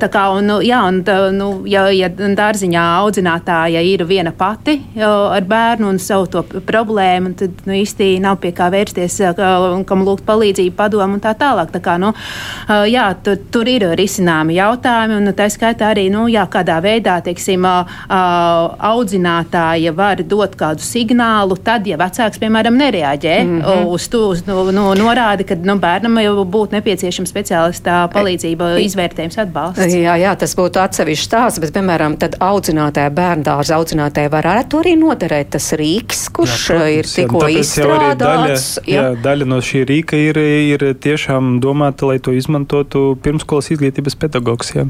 Tā kā, un, nu, jā, un, nu, ja, ja dārziņā audzinātāja ir viena pati ar bērnu un savu to problēmu, tad nu, īsti nav pie kā vērsties, kam lūgt palīdzību, padomu un tā tālāk. Tā kā, nu, Uh, jā, tur, tur ir risināmi jautājumi, un tā skaitā arī, nu, jā, kādā veidā, teiksim, uh, audzinātāja var dot kādu signālu, tad, ja vecāks, piemēram, nereaģē mm -hmm. uz to, uz, nu, nu, norādi, ka nu, bērnam jau būtu nepieciešama speciālistā palīdzība, izvērtējums, atbalsts. Jā, jā, tas būtu atsevišķs stāsts, bet, piemēram, tad audzinātāja bērndārza audzinātāja varētu arī noderēt tas rīks, kurš jā, protams, ir tikko izstrādāts. Daļa, jā. Jā, daļa no šī rīka ir, ir tiešām domāta domāta, lai to izmantotu pirmskolas izglītības pedagogs. Jā,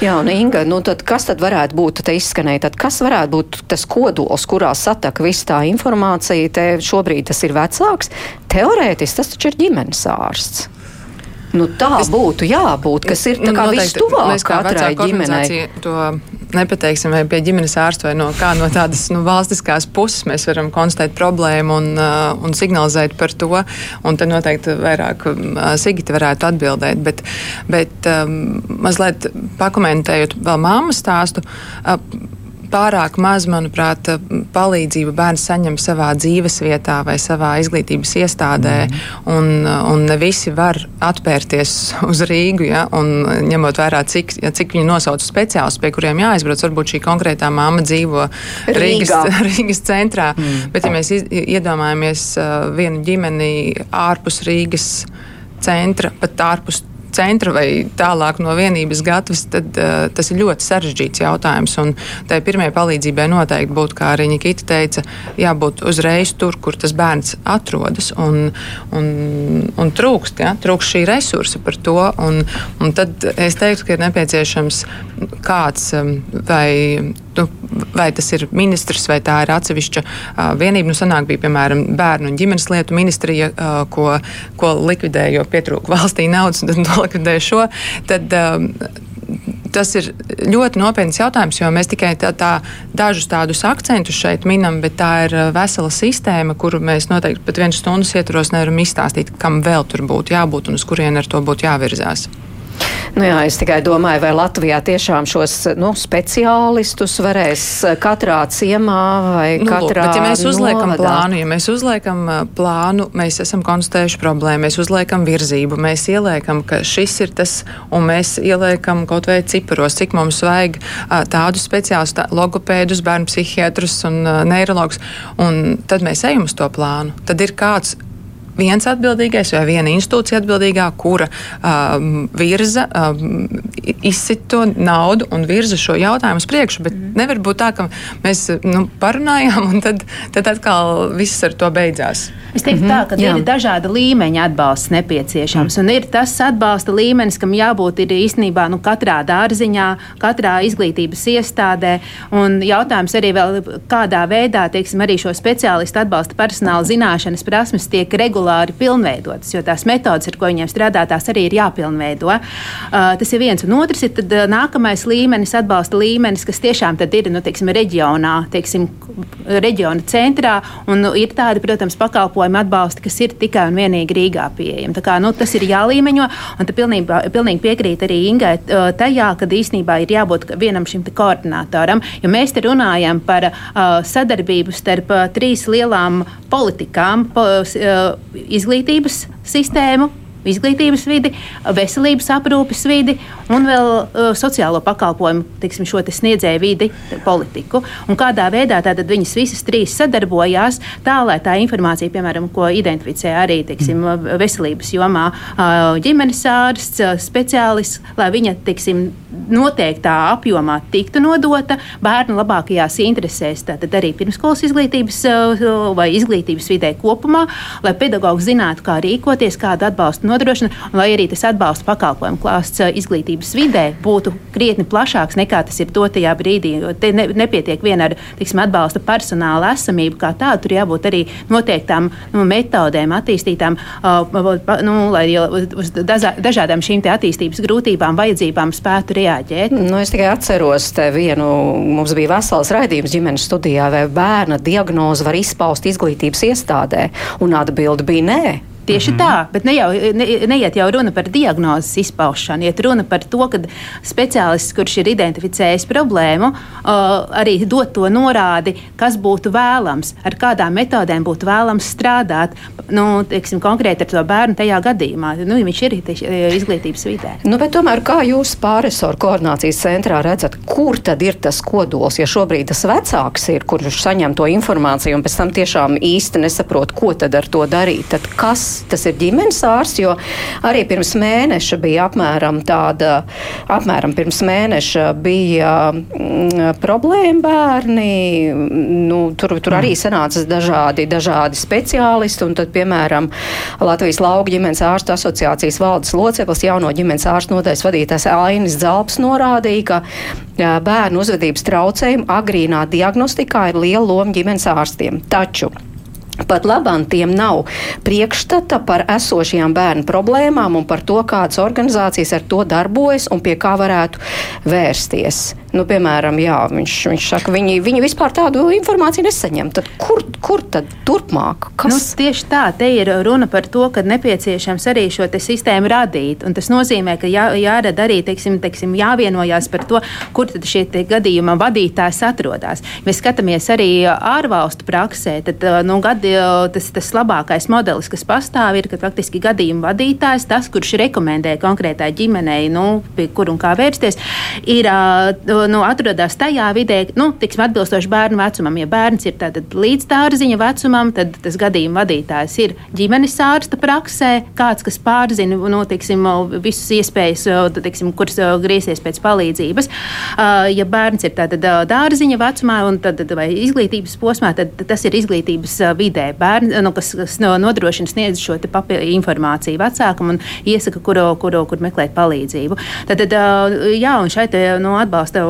jā un Inga, nu tad kas tad varētu būt, te izskanēja, tad kas varētu būt tas kodols, kurā sataka viss tā informācija, te šobrīd tas ir vecāks, teorētiski tas taču ir ģimenes ārsts. Nu, tā es, būtu jābūt, kas ir tā kā vistuvāk katrai ģimenei. To nepateiksim, vai pie ģimenes ārsta vai no kā no tādas nu, valstiskās puses mēs varam konstatēt problēmu un, uh, un signalizēt par to. Un te noteikti vairāk uh, Sigita varētu atbildēt. Bet, bet um, mazliet pakomentējot vēl māmas stāstu. Uh, pārāk maz, manuprāt, palīdzību bērns saņem savā dzīves vietā vai savā izglītības iestādē, mm. un, un ne visi var atpērties uz Rīgu, ja, un ņemot vērā, cik, ja, cik viņi nosauc speciālistus, pie kuriem jāaizbrauc, varbūt šī konkrētā māma dzīvo Rīgas, Rīgā. Rīgas centrā, mm. bet ja mēs iedomājamies vienu ģimeni ārpus Rīgas centra, pat ārpus centra vai tālāk no vienības gatavs, tad uh, tas ir ļoti sarežģīts jautājums. Un tai pirmajai palīdzībai noteikti būtu, kā arī Nikita teica, jābūt uzreiz tur, kur tas bērns atrodas. Un, un, un trūkst, ja, trūkst šī resursa par to. Un, un tad es teiktu, ka ir nepieciešams kāds um, vai nu, vai tas ir ministrs vai tā ir atsevišķa uh, vienība. Nu, sanāk, bija piemēram bērnu un ģimenes lietu ministrija, uh, ko, ko likvidēja, jo pietrūka valstī naudas, un tad nolikvidēja šo. Tad, uh, Tas ir ļoti nopietns jautājums, jo mēs tikai tā, tā, dažus tādus akcentus šeit minam, bet tā ir vesela sistēma, kuru mēs noteikti pat vienas stundas ietvaros nevaram izstāstīt, kam vēl tur būtu jābūt un uz kurien ar to būtu jāvirzās. Nu jā, es tikai domāju, vai Latvijā tiešām šos nu, speciālistus varēs katrā ciemā vai nu, katrā. Lūk, bet, ja mēs uzliekam novadā. plānu, ja mēs uzliekam plānu, mēs esam konstatējuši problēmu, mēs uzliekam virzību, mēs ieliekam, ka šis ir tas, un mēs ieliekam kaut vai ciparos, cik mums vajag tādus speciālistus, tā, logopēdus, bērnu psihiatrus un neirologus, un tad mēs ejam uz to plānu. Tad ir kāds viens atbildīgais vai viena institūcija atbildīgā, kura um, virza, um, izsit to naudu un virza šo jautājumu uz priekšu. Bet mm. nevar būt tā, ka mēs nu, parunājām un tad, tad atkal viss ar to beidzās. Es teiktu, mm -hmm, tā, ka jā. ir dažāda līmeņa atbalsts nepieciešams. Mm. Un ir tas atbalsta līmenis, kam jābūt ir īstenībā nu, katrā dārziņā, katrā izglītības iestādē. Un jautājums arī vēl, kādā veidā teiksim, arī šo speciālistu atbalsta personāla zināšanas prasmes tiek regulāri pilnveidotas, jo tās metodas, ar ko viņiem strādā, tās arī ir jāpilnveido. Uh, tas ir viens. Un otrs ir tad, uh, nākamais līmenis, atbalsta līmenis, kas tiešām ir nu, teiksim, reģionā, teiksim, reģiona centrā. Un nu, ir tādi, protams, pakalpojumi atbalsti, kas ir tikai un vienīgi Rīgā pieejami. Tā kā, nu, tas ir jālīmeņo, un pilnībā, pilnīgi piekrīt arī Ingai tajā, ka īstenībā ir jābūt vienam šim koordinatoram, jo mēs te runājam par uh, sadarbību starp uh, trīs lielām politikām po, uh, - izglītības sistēmu, izglītības vidi, veselības aprūpes vidi un vēl uh, sociālo pakalpojumu, tiksim, šo te sniedzēju vidi, politiku. Un kādā veidā tātad viņas visas trīs sadarbojās tā, lai tā informācija, piemēram, ko identificē arī tiksim, veselības jomā uh, ģimenes ārsts, uh, speciālists, lai viņa tiksim, noteiktā apjomā tiktu nodota bērnu labākajās interesēs, tātad arī pirmskolas izglītības uh, vai izglītības vidē kopumā, lai pedagogs zinātu, kā rīkoties, kādu atbalstu nodrošina, lai arī tas atbalsta pakalpojumu klāsts izglītības vidē būtu krietni plašāks nekā tas ir dotajā brīdī. Te ne, nepietiek vien ar tiksim, atbalsta personāla esamību kā tādu, tur jābūt arī noteiktām nu, metodēm, attīstītām, uh, nu, lai uz dažādām šīm attīstības grūtībām, vajadzībām spētu reaģēt. Nu, es tikai atceros vienu, mums bija vesels raidījums ģimenes studijā, vai bērna diagnoze var izpaust izglītības iestādē, un atbilde bija nē. Tieši mm -hmm. tā, bet ne jau, ne, neiet jau runa par diagnozes izpaušanu, iet runa par to, ka speciālists, kurš ir identificējis problēmu, uh, arī dod to norādi, kas būtu vēlams, ar kādām metodēm būtu vēlams strādāt, nu, teiksim, konkrēti ar to bērnu tajā gadījumā. Nu, viņš ir izglītības vidē. Nu, tomēr, kā jūs pārisoru koordinācijas centrā redzat, kur tad ir tas kodols, ja šobrīd tas vecāks ir, kurš saņem to informāciju un pēc tam tiešām īsti nesaprot, ko tad ar to darīt? Tad kas tas ir ģimenes ārsts, jo arī pirms mēneša bija apmēram tāda, apmēram pirms mēneša bija mm, problēma bērni. Nu, tur, tur arī mm. sanāca dažādi, dažādi speciālisti, un tad, piemēram, Latvijas lauka ģimenes ārstu asociācijas valdes loceklis, jauno ģimenes ārstu nodaļas vadītājs Ainis Zalps norādīja, ka bērnu uzvedības traucējumu agrīnā diagnostikā ir liela loma ģimenes ārstiem. Taču Pat labam tiem nav priekšstata par esošajām bērnu problēmām un par to, kādas organizācijas ar to darbojas un pie kā varētu vērsties. Nu, piemēram, jā, viņš, viņš saka, viņi, viņi vispār tādu informāciju nesaņem. Tad kur, kur tad turpmāk? Kas? Nu, tieši tā, te ir runa par to, ka nepieciešams arī šo sistēmu radīt. Un tas nozīmē, ka jā, jārada arī, teiksim, teiksim, jāvienojās par to, kur tad šie gadījuma vadītājs atrodas. Mēs skatāmies arī ārvalstu praksē, tad nu, gadi, tas, tas labākais modelis, kas pastāv, ir, ka faktiski gadījuma vadītājs, tas, kurš rekomendē konkrētai ģimenei, nu, pie kur un kā vērsties, ir nu, atrodas tajā vidē, nu, tiksim, atbilstoši bērnu vecumam. Ja bērns ir līdz dārziņa vecumam, tad tas gadījuma vadītājs ir ģimenes ārsta praksē, kāds, kas pārzina nu, tiksim, visas iespējas, tiksim, kuras griezties pēc palīdzības. Ja bērns ir tātad dārziņa vecumā un tad, vai izglītības posmā, tad tas ir izglītības vidē, bērns, nu, kas, kas nodrošina sniedz šo informāciju vecākam un iesaka, kuru, kuru, kur meklēt palīdzību. Tad, jā, un šeit nu, atbalsta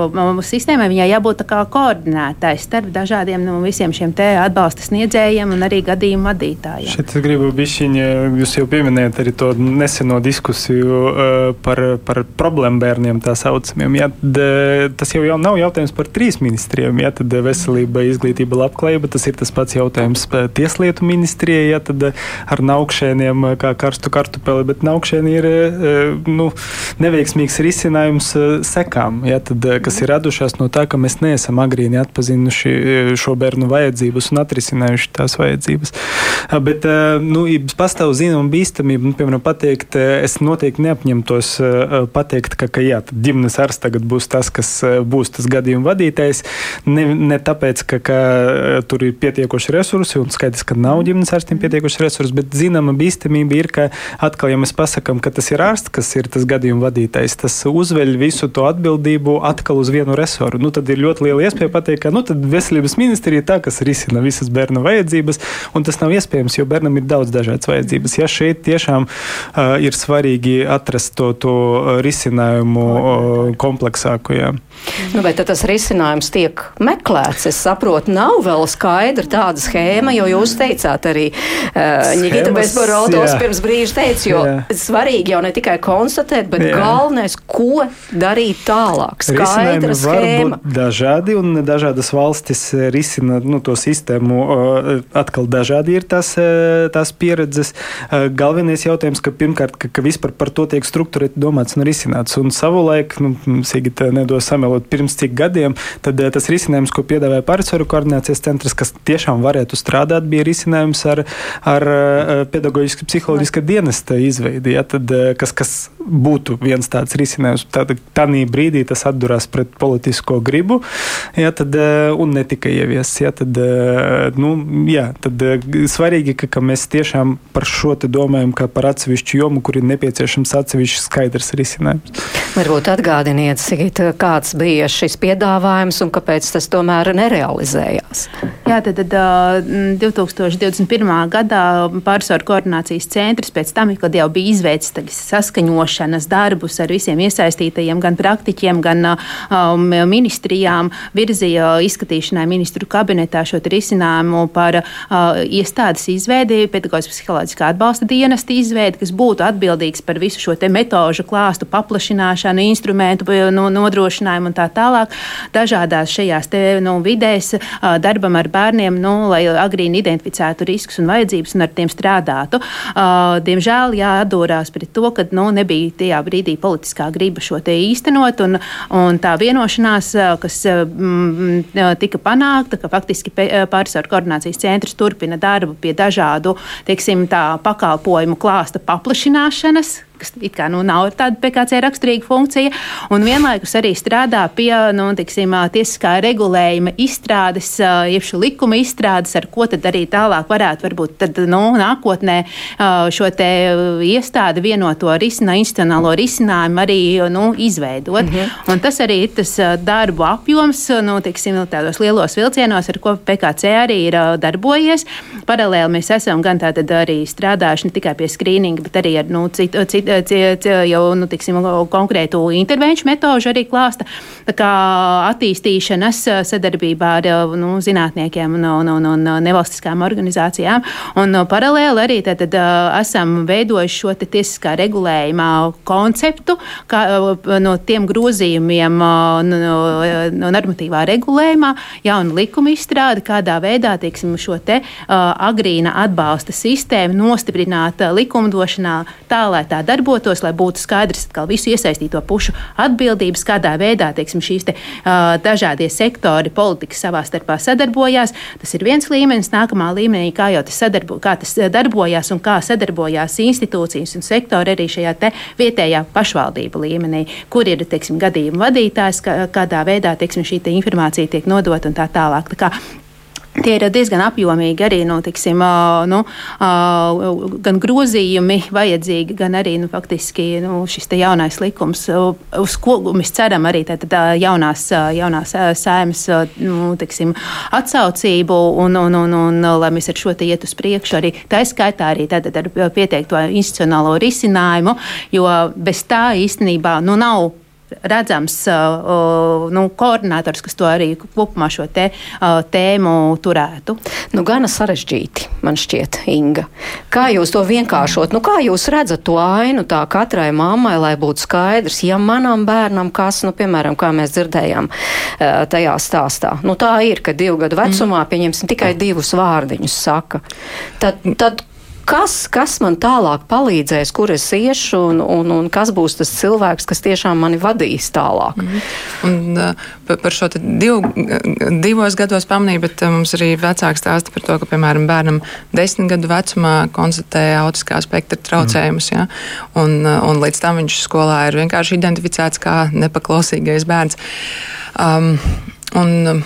sistēmai viņai jābūt koordinētai starp dažādiem nu, visiem šiem atbalsta sniedzējiem un arī gadījumu vadītājiem. Šeit es gribu bišķiņi, jūs jau pieminējat arī to neseno diskusiju par, par problēmu bērniem, tā saucamiem. Tad, tas jau, jau nav jautājums par trīs ministrijiem. Jā, tad veselība, izglītība, labklājība, tas ir tas pats jautājums tieslietu ministrijai, jā, tad ar naukšēniem kā karstu kartupeli, bet naukšēni ir nu, neveiksmīgs risinājums sekām. Jā, tad, kas ir radušās no tā, ka mēs neesam agrīni atpazinuši e, šo bērnu vajadzības un atrisinājuši tās vajadzības. Bet nu, pastāv zināma bīstamība, nu, piemēram, pateikt, es noteikti neapņemtos pateikt, ka, ka jā, ģimenes ārsts tagad būs tas, kas būs tas gadījuma vadītājs. Ne, ne tāpēc, ka, ka tur ir pietiekoši resursi, un skaidrs, ka nav ģimenes ārstiem pietiekoši resursi, bet zināma bīstamība ir, ka atkal, ja mēs pasakām, ka tas ir ārsts, kas ir tas gadījuma vadītājs, tas uzveļ visu to atbildību atkal uz vienu resoru. Nu, tad ir ļoti liela iespēja pateikt, ka nu, veselības ministrija ir tā, kas risina visas bērna vajadzības, un tas nav iespējams, jo bērnam ir daudz dažādas vajadzības. Ja šeit tiešām uh, ir svarīgi atrast to, to risinājumu uh, kompleksāku. Jā. Nu, bet tas risinājums tiek meklēts. Es saprotu, nav vēl skaidra tāda schēma, jo jūs teicāt arī uh, Nikita Bezborotos pirms brīža teica, jo jā. svarīgi jau ne tikai konstatēt, bet jā. galvenais, ko darīt tālāk. Skaidra schēma. Dažādi un dažādas valstis risina nu, to sistēmu. Atkal dažādi ir tās, tās pieredzes. Galvenais jautājums, ka pirmkārt, ka, ka vispār par to tiek strukturēti domāts un risināts. Un savulaik, nu, Sigita nedos samelot pirms cik gadiem, tad tas risinājums, ko piedāvāja pārsvaru koordinācijas centrs, kas tiešām varētu strādāt, bija risinājums ar, ar pedagoģiski psiholoģiska dienesta izveidi. Ja, tad, kas, kas būtu viens tāds risinājums, tad tādā brīdī tas atdurās pret pret politisko gribu, ja, tad, un ne tikai ieviests. Ja, tad, nu, jā, tad svarīgi, ka, ka mēs tiešām par šo domājam kā par atsevišķu jomu, kur ir nepieciešams atsevišķs skaidrs risinājums. Varbūt atgādiniet, Sigita, kāds bija šis piedāvājums un kāpēc tas tomēr nerealizējās? Jā, tad, tad 2021. gadā pārsvaru koordinācijas centrs pēc tam, kad jau bija izveicis saskaņošanas darbus ar visiem iesaistītajiem, gan praktiķiem, gan um, ministrijām, virzīja izskatīšanai ministru kabinetā šo risinājumu par uh, iestādes izveidi, pedagoģiskā psiholoģiskā atbalsta dienesta izveidi, kas būtu atbildīgs par visu šo metožu klāstu paplašināšanu, instrumentu no, nodrošinājumu un tā tālāk. Dažādās šajās te, nu, vidēs uh, darbam ar bērniem, nu, lai agrīni identificētu riskus un vajadzības un ar tiem strādātu. Uh, diemžēl jāatdūrās pret to, ka nu, nebija tajā brīdī politiskā griba šo te īstenot, un, un tā vienošanās, kas mm, tika panākta, ka faktiski pārsvaru koordinācijas centrs turpina darbu pie dažādu, teiksim, tā pakalpojumu klāsta paplašināšanas, kas it kā nu, nav tāda PKC raksturīga funkcija, un vienlaikus arī strādā pie nu, tiksim, tiesiskā regulējuma izstrādes, jeb šo likuma izstrādes, ar ko tad arī tālāk varētu varbūt tad, nu, nākotnē šo te iestādi vienoto risinājumu, institucionālo risinājumu arī nu, izveidot. Mm -hmm. Un tas arī ir tas darbu apjoms, nu, tiksim, tādos lielos vilcienos, ar ko PKC arī ir darbojies. Paralēli mēs esam gan tātad arī strādājuši ne tikai pie skrīninga, bet arī ar nu, citu, citu jau nu, tiksim, konkrētu intervenciju metožu arī klāsta. Kā attīstīšanas sadarbībā ar nu, zinātniekiem un, un, un, un nevalstiskām organizācijām. Un paralēli arī tad, tad, esam veidojuši šo tiesiskā regulējuma konceptu, kā no tiem grozījumiem no, no normatīvā regulējumā, jaunu likumu izstrādi, kādā veidā tieksim, šo te agrīna atbalsta sistēmu nostiprināt likumdošanā tā, lai tā darbotos darbotos, lai būtu skaidrs visu iesaistīto pušu atbildības, kādā veidā teiksim, šīs te, uh, dažādie sektori politikas savā starpā sadarbojās. Tas ir viens līmenis, nākamā līmenī, kā jau tas, sadarbo, kā tas darbojās un kā sadarbojās institūcijas un sektori arī šajā vietējā pašvaldību līmenī, kur ir teiksim, gadījuma vadītājs, kā, kādā veidā teiksim, šī te informācija tiek nodota un tā tālāk. Tā kā, Tie ir diezgan apjomīgi arī nu, tiksim, nu, gan grozījumi vajadzīgi, gan arī nu, faktiski nu, šis jaunais likums, uz ko mēs ceram arī tā, tā jaunās, jaunās sēmas nu, tiksim, atsaucību un, un, un, un, lai mēs ar šo iet uz priekšu. Arī, tā skaitā arī tad, ar pieteikto institucionālo risinājumu, jo bez tā īstenībā nu, nav redzams uh, nu, koordinators, kas to arī kopumā šo te, uh, tēmu turētu. Nu, gana sarežģīti, man šķiet, Inga. Kā jūs to vienkāršot? Nu, kā jūs redzat to ainu tā katrai mammai, lai būtu skaidrs, ja manam bērnam kas, nu, piemēram, kā mēs dzirdējām uh, tajā stāstā, nu, tā ir, ka divu gadu vecumā, mm. pieņemsim, tikai divus vārdiņus saka. Tad, tad kas, kas man tālāk palīdzēs, kur es iešu, un, un, un kas būs tas cilvēks, kas tiešām mani vadīs tālāk. Mm -hmm. un, uh, par šo div, divos gados pamanīju, bet uh, mums arī vecāks stāsta par to, ka, piemēram, bērnam desmit gadu vecumā konstatēja autiskā spektra traucējumus, mm. ja? un, uh, un līdz tam viņš skolā ir vienkārši identificēts kā nepaklausīgais bērns. Um, un,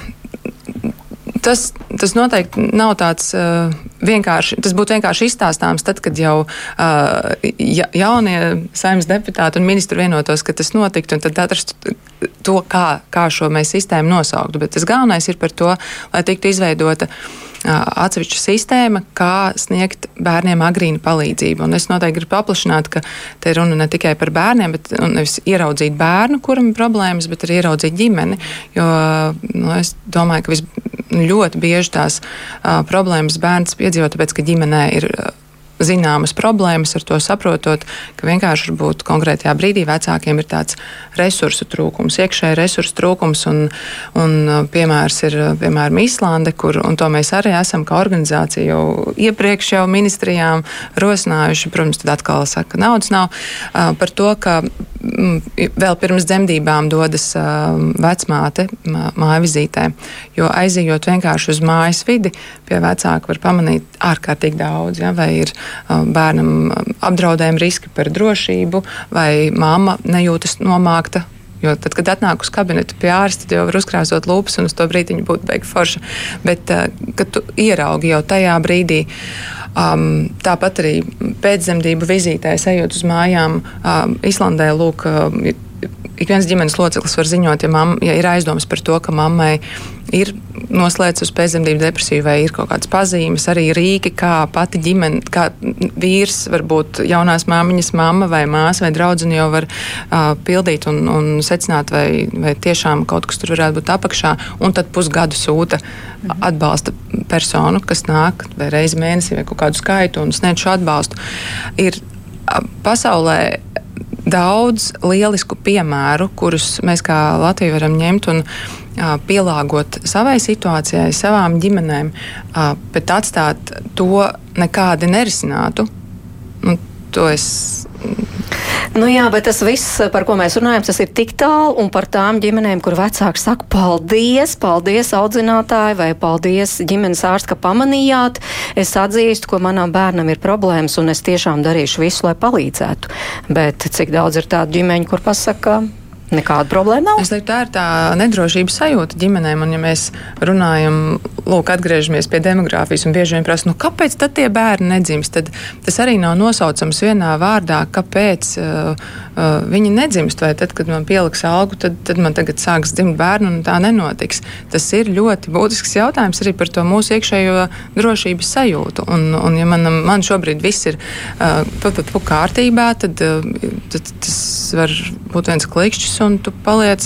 tas, tas noteikti nav tāds uh, vienkārši. Tas būtu vienkārši izstāstāms tad, kad jau uh, ja, jaunie saimnes deputāti un ministri vienotos, ka tas notiktu, un tad atrastu to, kā, kā šo mēs sistēmu nosauktu. Bet tas galvenais ir par to, lai tiktu izveidota. Uh, atsevišķa sistēma, kā sniegt bērniem agrīnu palīdzību. Un es noteikti gribu paplašināt, ka te runa ne tikai par bērniem, bet nevis ieraudzīt bērnu, kuram ir problēmas, bet arī ieraudzīt ģimeni. Jo nu, es domāju, ka vis, ļoti bieži tās uh, problēmas bērns piedzīvo, tāpēc ka ģimenē ir. Uh, zināmas problēmas, ar to saprotot, ka vienkārši varbūt konkrētajā brīdī vecākiem ir tāds resursu trūkums, iekšēji resursu trūkums. Un, un uh, piemērs ir uh, piemēram Īslande, kur, to mēs arī esam kā organizācija jau iepriekš jau ministrijām rosinājuši. Protams, tad atkal saka, ka naudas nav uh, par to, ka mm, vēl pirms dzemdībām dodas vecmāte māja vizītē, jo aizejot vienkārši uz mājas vidi, pie vecāka var pamanīt ārkārtīgi daudz, ja, vai ir bērnam apdraudējumi riski par drošību, vai mamma nejūtas nomākta Jo tad, kad atnāk uz kabinetu pie ārsta, jau var uzkrāsot lūpas un uz to brīdi viņa būtu beigta forša. Bet, uh, kad tu ieraugi jau tajā brīdī, Um, tāpat arī pēcdzemdību vizītē, ejot uz mājām, um, Islandē, lūk, uh, ik viens ģimenes loceklis var ziņot, ja, mamma, ja ir aizdomas par to, ka mammai ir noslēdzis uz pēcdzemdību depresiju vai ir kaut kādas pazīmes, arī rīki, kā pati ģimene, kā vīrs, varbūt jaunās māmiņas mamma vai māsa vai draudzene jau var uh, pildīt un, un secināt, vai, vai tiešām kaut kas tur varētu būt apakšā, un tad pusgadu sūta atbalsta personu, kas nāk vai reizi mēnesī vai kaut kādu skaitu un sniedz šo atbalstu. Ir pasaulē daudz lielisku piemēru, kurus mēs kā Latvija varam ņemt un a, pielāgot savai situācijai, savām ģimenēm, a, bet atstāt to nekādi nerisinātu. Nu, to es Nu jā, bet tas viss, par ko mēs runājam, tas ir tik tālu un par tām ģimenēm, kur vecāki saka paldies, paldies audzinātāji vai paldies ģimenes ārsts, ka pamanījāt. Es atzīstu, ka manam bērnam ir problēmas un es tiešām darīšu visu, lai palīdzētu. Bet cik daudz ir tādu ģimeņu, kur pasaka, Nekāda problēma nav. Es teiktu, tā ir tā nedrošības sajūta ģimenēm. Un, ja mēs runājam, lūk, atgriežamies pie demogrāfijas un bieži vien prasa, nu, kāpēc tad tie bērni nedzimst, tad tas arī nav nosaucams vienā vārdā, kāpēc uh, uh, viņi nedzimst. Vai tad, kad man pieliks algu, tad, tad man tagad sāks dzimt bērnu un tā nenotiks. Tas ir ļoti būtisks jautājums arī par to mūsu iekšējo drošības sajūtu. Un, un ja man, man šobrīd viss ir uh, pat, pat, pat kārtībā, tad, uh, tad tas var būt viens klikšķis un tu paliec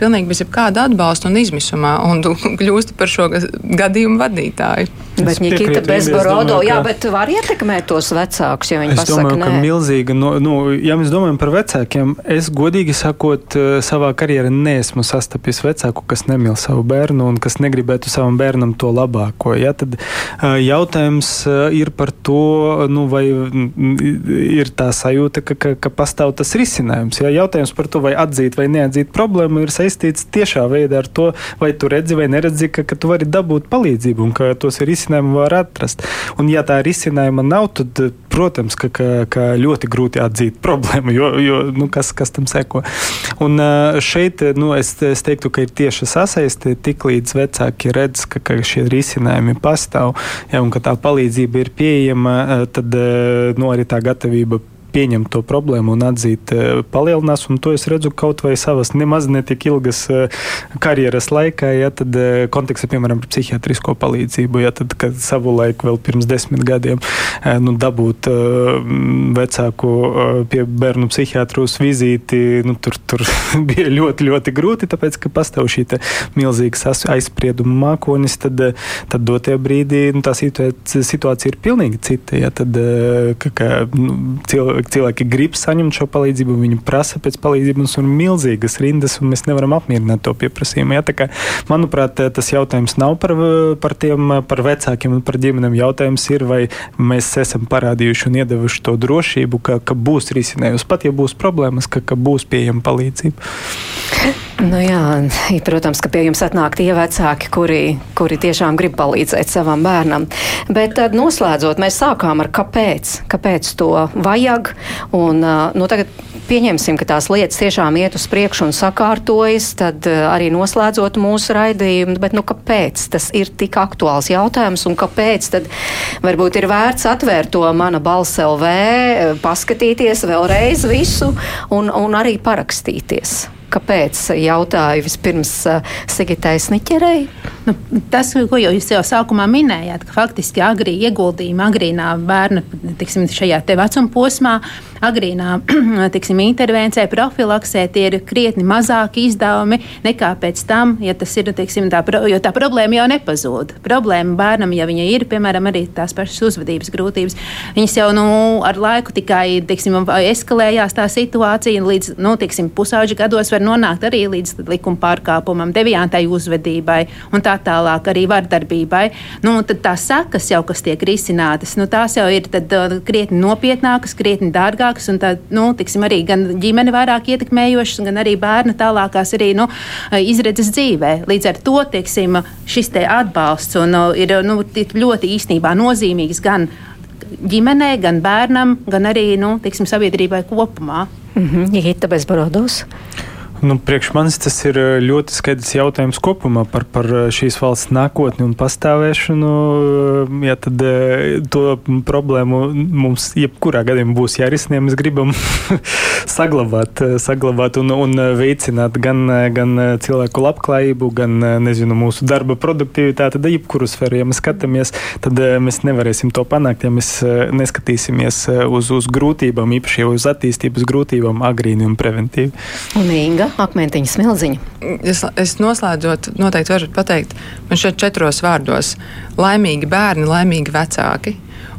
pilnīgi bez jebkāda atbalsta un izmisumā, un tu kļūsti par šo gadījumu vadītāju. Bet Nikita Bezborodo, jā, bet var ietekmēt tos vecākus, ja viņi es pasaka, domāju, nē. ka milzīga, no, nu, ja mēs domājam par vecākiem, es godīgi sakot, eh, savā karjerā neesmu sastapis vecāku, kas nemīl savu bērnu un kas negribētu savam bērnam to labāko. Ja, tad eh, jautājums eh, ir par to, nu, vai ir tā sajūta, ka, ka, ka pastāv tas risinājums. Ja, jautājums par to, vai atzīt vai neatzīt problēmu, ir saistīts tiešā veidā ar to, vai tu redzi vai neredzi, ka, ka tu vari dabūt palīdzību un ka tos ir risinājumu var atrast. Un, ja tā risinājuma nav, tad, protams, ka, ka, ka ļoti grūti atzīt problēmu, jo, jo nu, kas, kas tam seko. Un šeit nu, es, es teiktu, ka ir tieši sasaiste, tik līdz vecāki redz, ka, ka šie risinājumi pastāv, ja, un ka tā palīdzība ir pieejama, tad nu, arī tā gatavība pieņemt to problēmu un atzīt, palielinās. Un to es redzu kaut vai savas nemaz netik ilgas karjeras laikā, ja tad kontekstā, piemēram, par psihiatrisko palīdzību, ja tad, kad savu laiku vēl pirms desmit gadiem nu, dabūt vecāku pie bērnu psihiatru uz vizīti, nu, tur, tur bija ļoti, ļoti grūti, tāpēc, ka pastāv šī milzīgas aizsprieduma mākonis, tad, tad dotajā brīdī nu, tā situācija ir pilnīgi cita. Ja, tad, ka, ka, nu, cilvēki cilvēki grib saņemt šo palīdzību, viņi prasa pēc palīdzības, un ir milzīgas rindas, un mēs nevaram apmierināt to pieprasījumu. Ja? Kā, manuprāt, tas jautājums nav par, par tiem, par vecākiem un par ģimenēm. Jautājums ir, vai mēs esam parādījuši un iedevuši to drošību, ka, ka būs risinājums. Pat ja būs problēmas, ka, ka būs pieejama palīdzība. Nu jā, protams, ka pie jums atnāk tie vecāki, kuri, kuri tiešām grib palīdzēt savam bērnam. Bet tad noslēdzot, mēs sākām ar kāpēc, kāpēc to vajag. Un, nu, tagad pieņemsim, ka tās lietas tiešām iet uz priekšu un sakārtojas, tad arī noslēdzot mūsu raidījumu. Bet nu, kāpēc tas ir tik aktuāls jautājums un kāpēc tad varbūt ir vērts atvērt to mana balss LV, paskatīties vēlreiz visu un, un arī parakstīties? Kāpēc jautāju vispirms Sigitai Sniķerei? Nu, tas, ko jūs jau sākumā minējāt, ka faktiski agrī ieguldījumi agrīnā bērna tiksim, šajā vecuma posmā, agrīnā tiksim, intervencijai, profilaksē, tie ir krietni mazāki izdevumi nekā pēc tam, ja tas ir, tiksim, tā, jo tā problēma jau nepazūd. Problēma bērnam, ja viņa ir, piemēram, arī tās pašas uzvedības grūtības, viņas jau nu, ar laiku tikai tiksim, eskalējās tā situācija līdz nu, tiksim, pusauģa gados var nonākt arī līdz likuma pārkāpumam, deviantai uzvedībai un tā tālāk arī vardarbībai. Nu, tad tās sekas jau, kas tiek risinātas, nu, tās jau ir tad, uh, krietni nopietnākas, krietni dārgākas un tā, nu, tiksim, arī gan ģimeni vairāk ietekmējošas, gan arī bērna tālākās arī nu, izredzes dzīvē. Līdz ar to tieksim, šis atbalsts un, uh, ir nu, ļoti īstenībā nozīmīgs gan ģimenei, gan bērnam, gan arī nu, tiksim, sabiedrībai kopumā. Mm -hmm. Bezborodos. Nu, priekš manis tas ir eh, ļoti skaidrs jautājums kopumā par, par eh, šīs valsts nākotni un pastāvēšanu. Eh, ja tad to problēmu mums jebkurā gadījumā būs jārisina, ja mēs gribam saglabāt, saglabāt un, un veicināt gan, gan cilvēku labklājību, gan nezinu, mūsu darba produktivitāti, tad jebkuru sfēru, ja mēs skatāmies, tad mēs nevarēsim to panākt, ja mēs neskatīsimies uz, uz grūtībām, īpaši uz attīstības grūtībām, agrīni un preventīvi. Un Inga, akmentiņa smilziņa. Es, es noslēdzot, noteikti varu pateikt, man šeit četros vārdos - laimīgi bērni, laimīgi vecāki.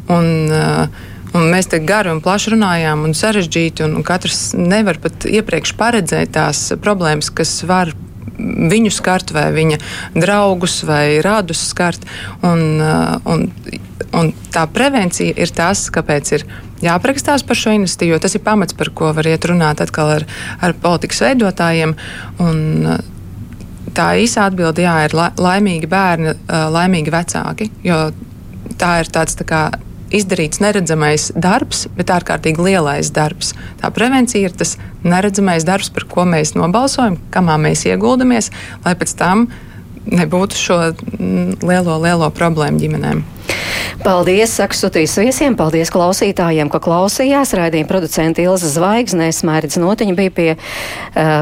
Un, uh, Un mēs te gari un plaši runājām, un sarežģīti, un, un katrs nevar pat iepriekš paredzēt tās problēmas, kas var viņu skart, vai viņa draugus, vai radus skart. Un, uh, un, un tā prevencija ir tas, kāpēc ir jāaprakstās par šo investīciju, jo tas ir pamats, par ko var iet runāt atkal ar, ar politikas veidotājiem. Un, tā īsa atbilde jā, ir la, laimīgi bērni, laimīgi vecāki. Tā ir tāds tā kā izdarīts neredzamais darbs, bet ārkārtīgi lielais darbs. Tā prevencija ir tas neredzamais darbs, par ko mēs nobalsojam, kamā mēs ieguldamies, lai pēc tam nebūtu šo lielo, lielo problēmu ģimenēm. Paldies, saku studijas viesiem, paldies klausītājiem, ka klausījās. Raidījuma producenta Ilza Zvaigznēs, Mērķis Notiņa bija pie,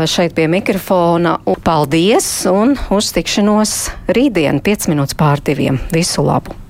šeit pie mikrofona. Paldies un uz tikšanos rītdien, 5 minūtes pār diviem. Visu labu!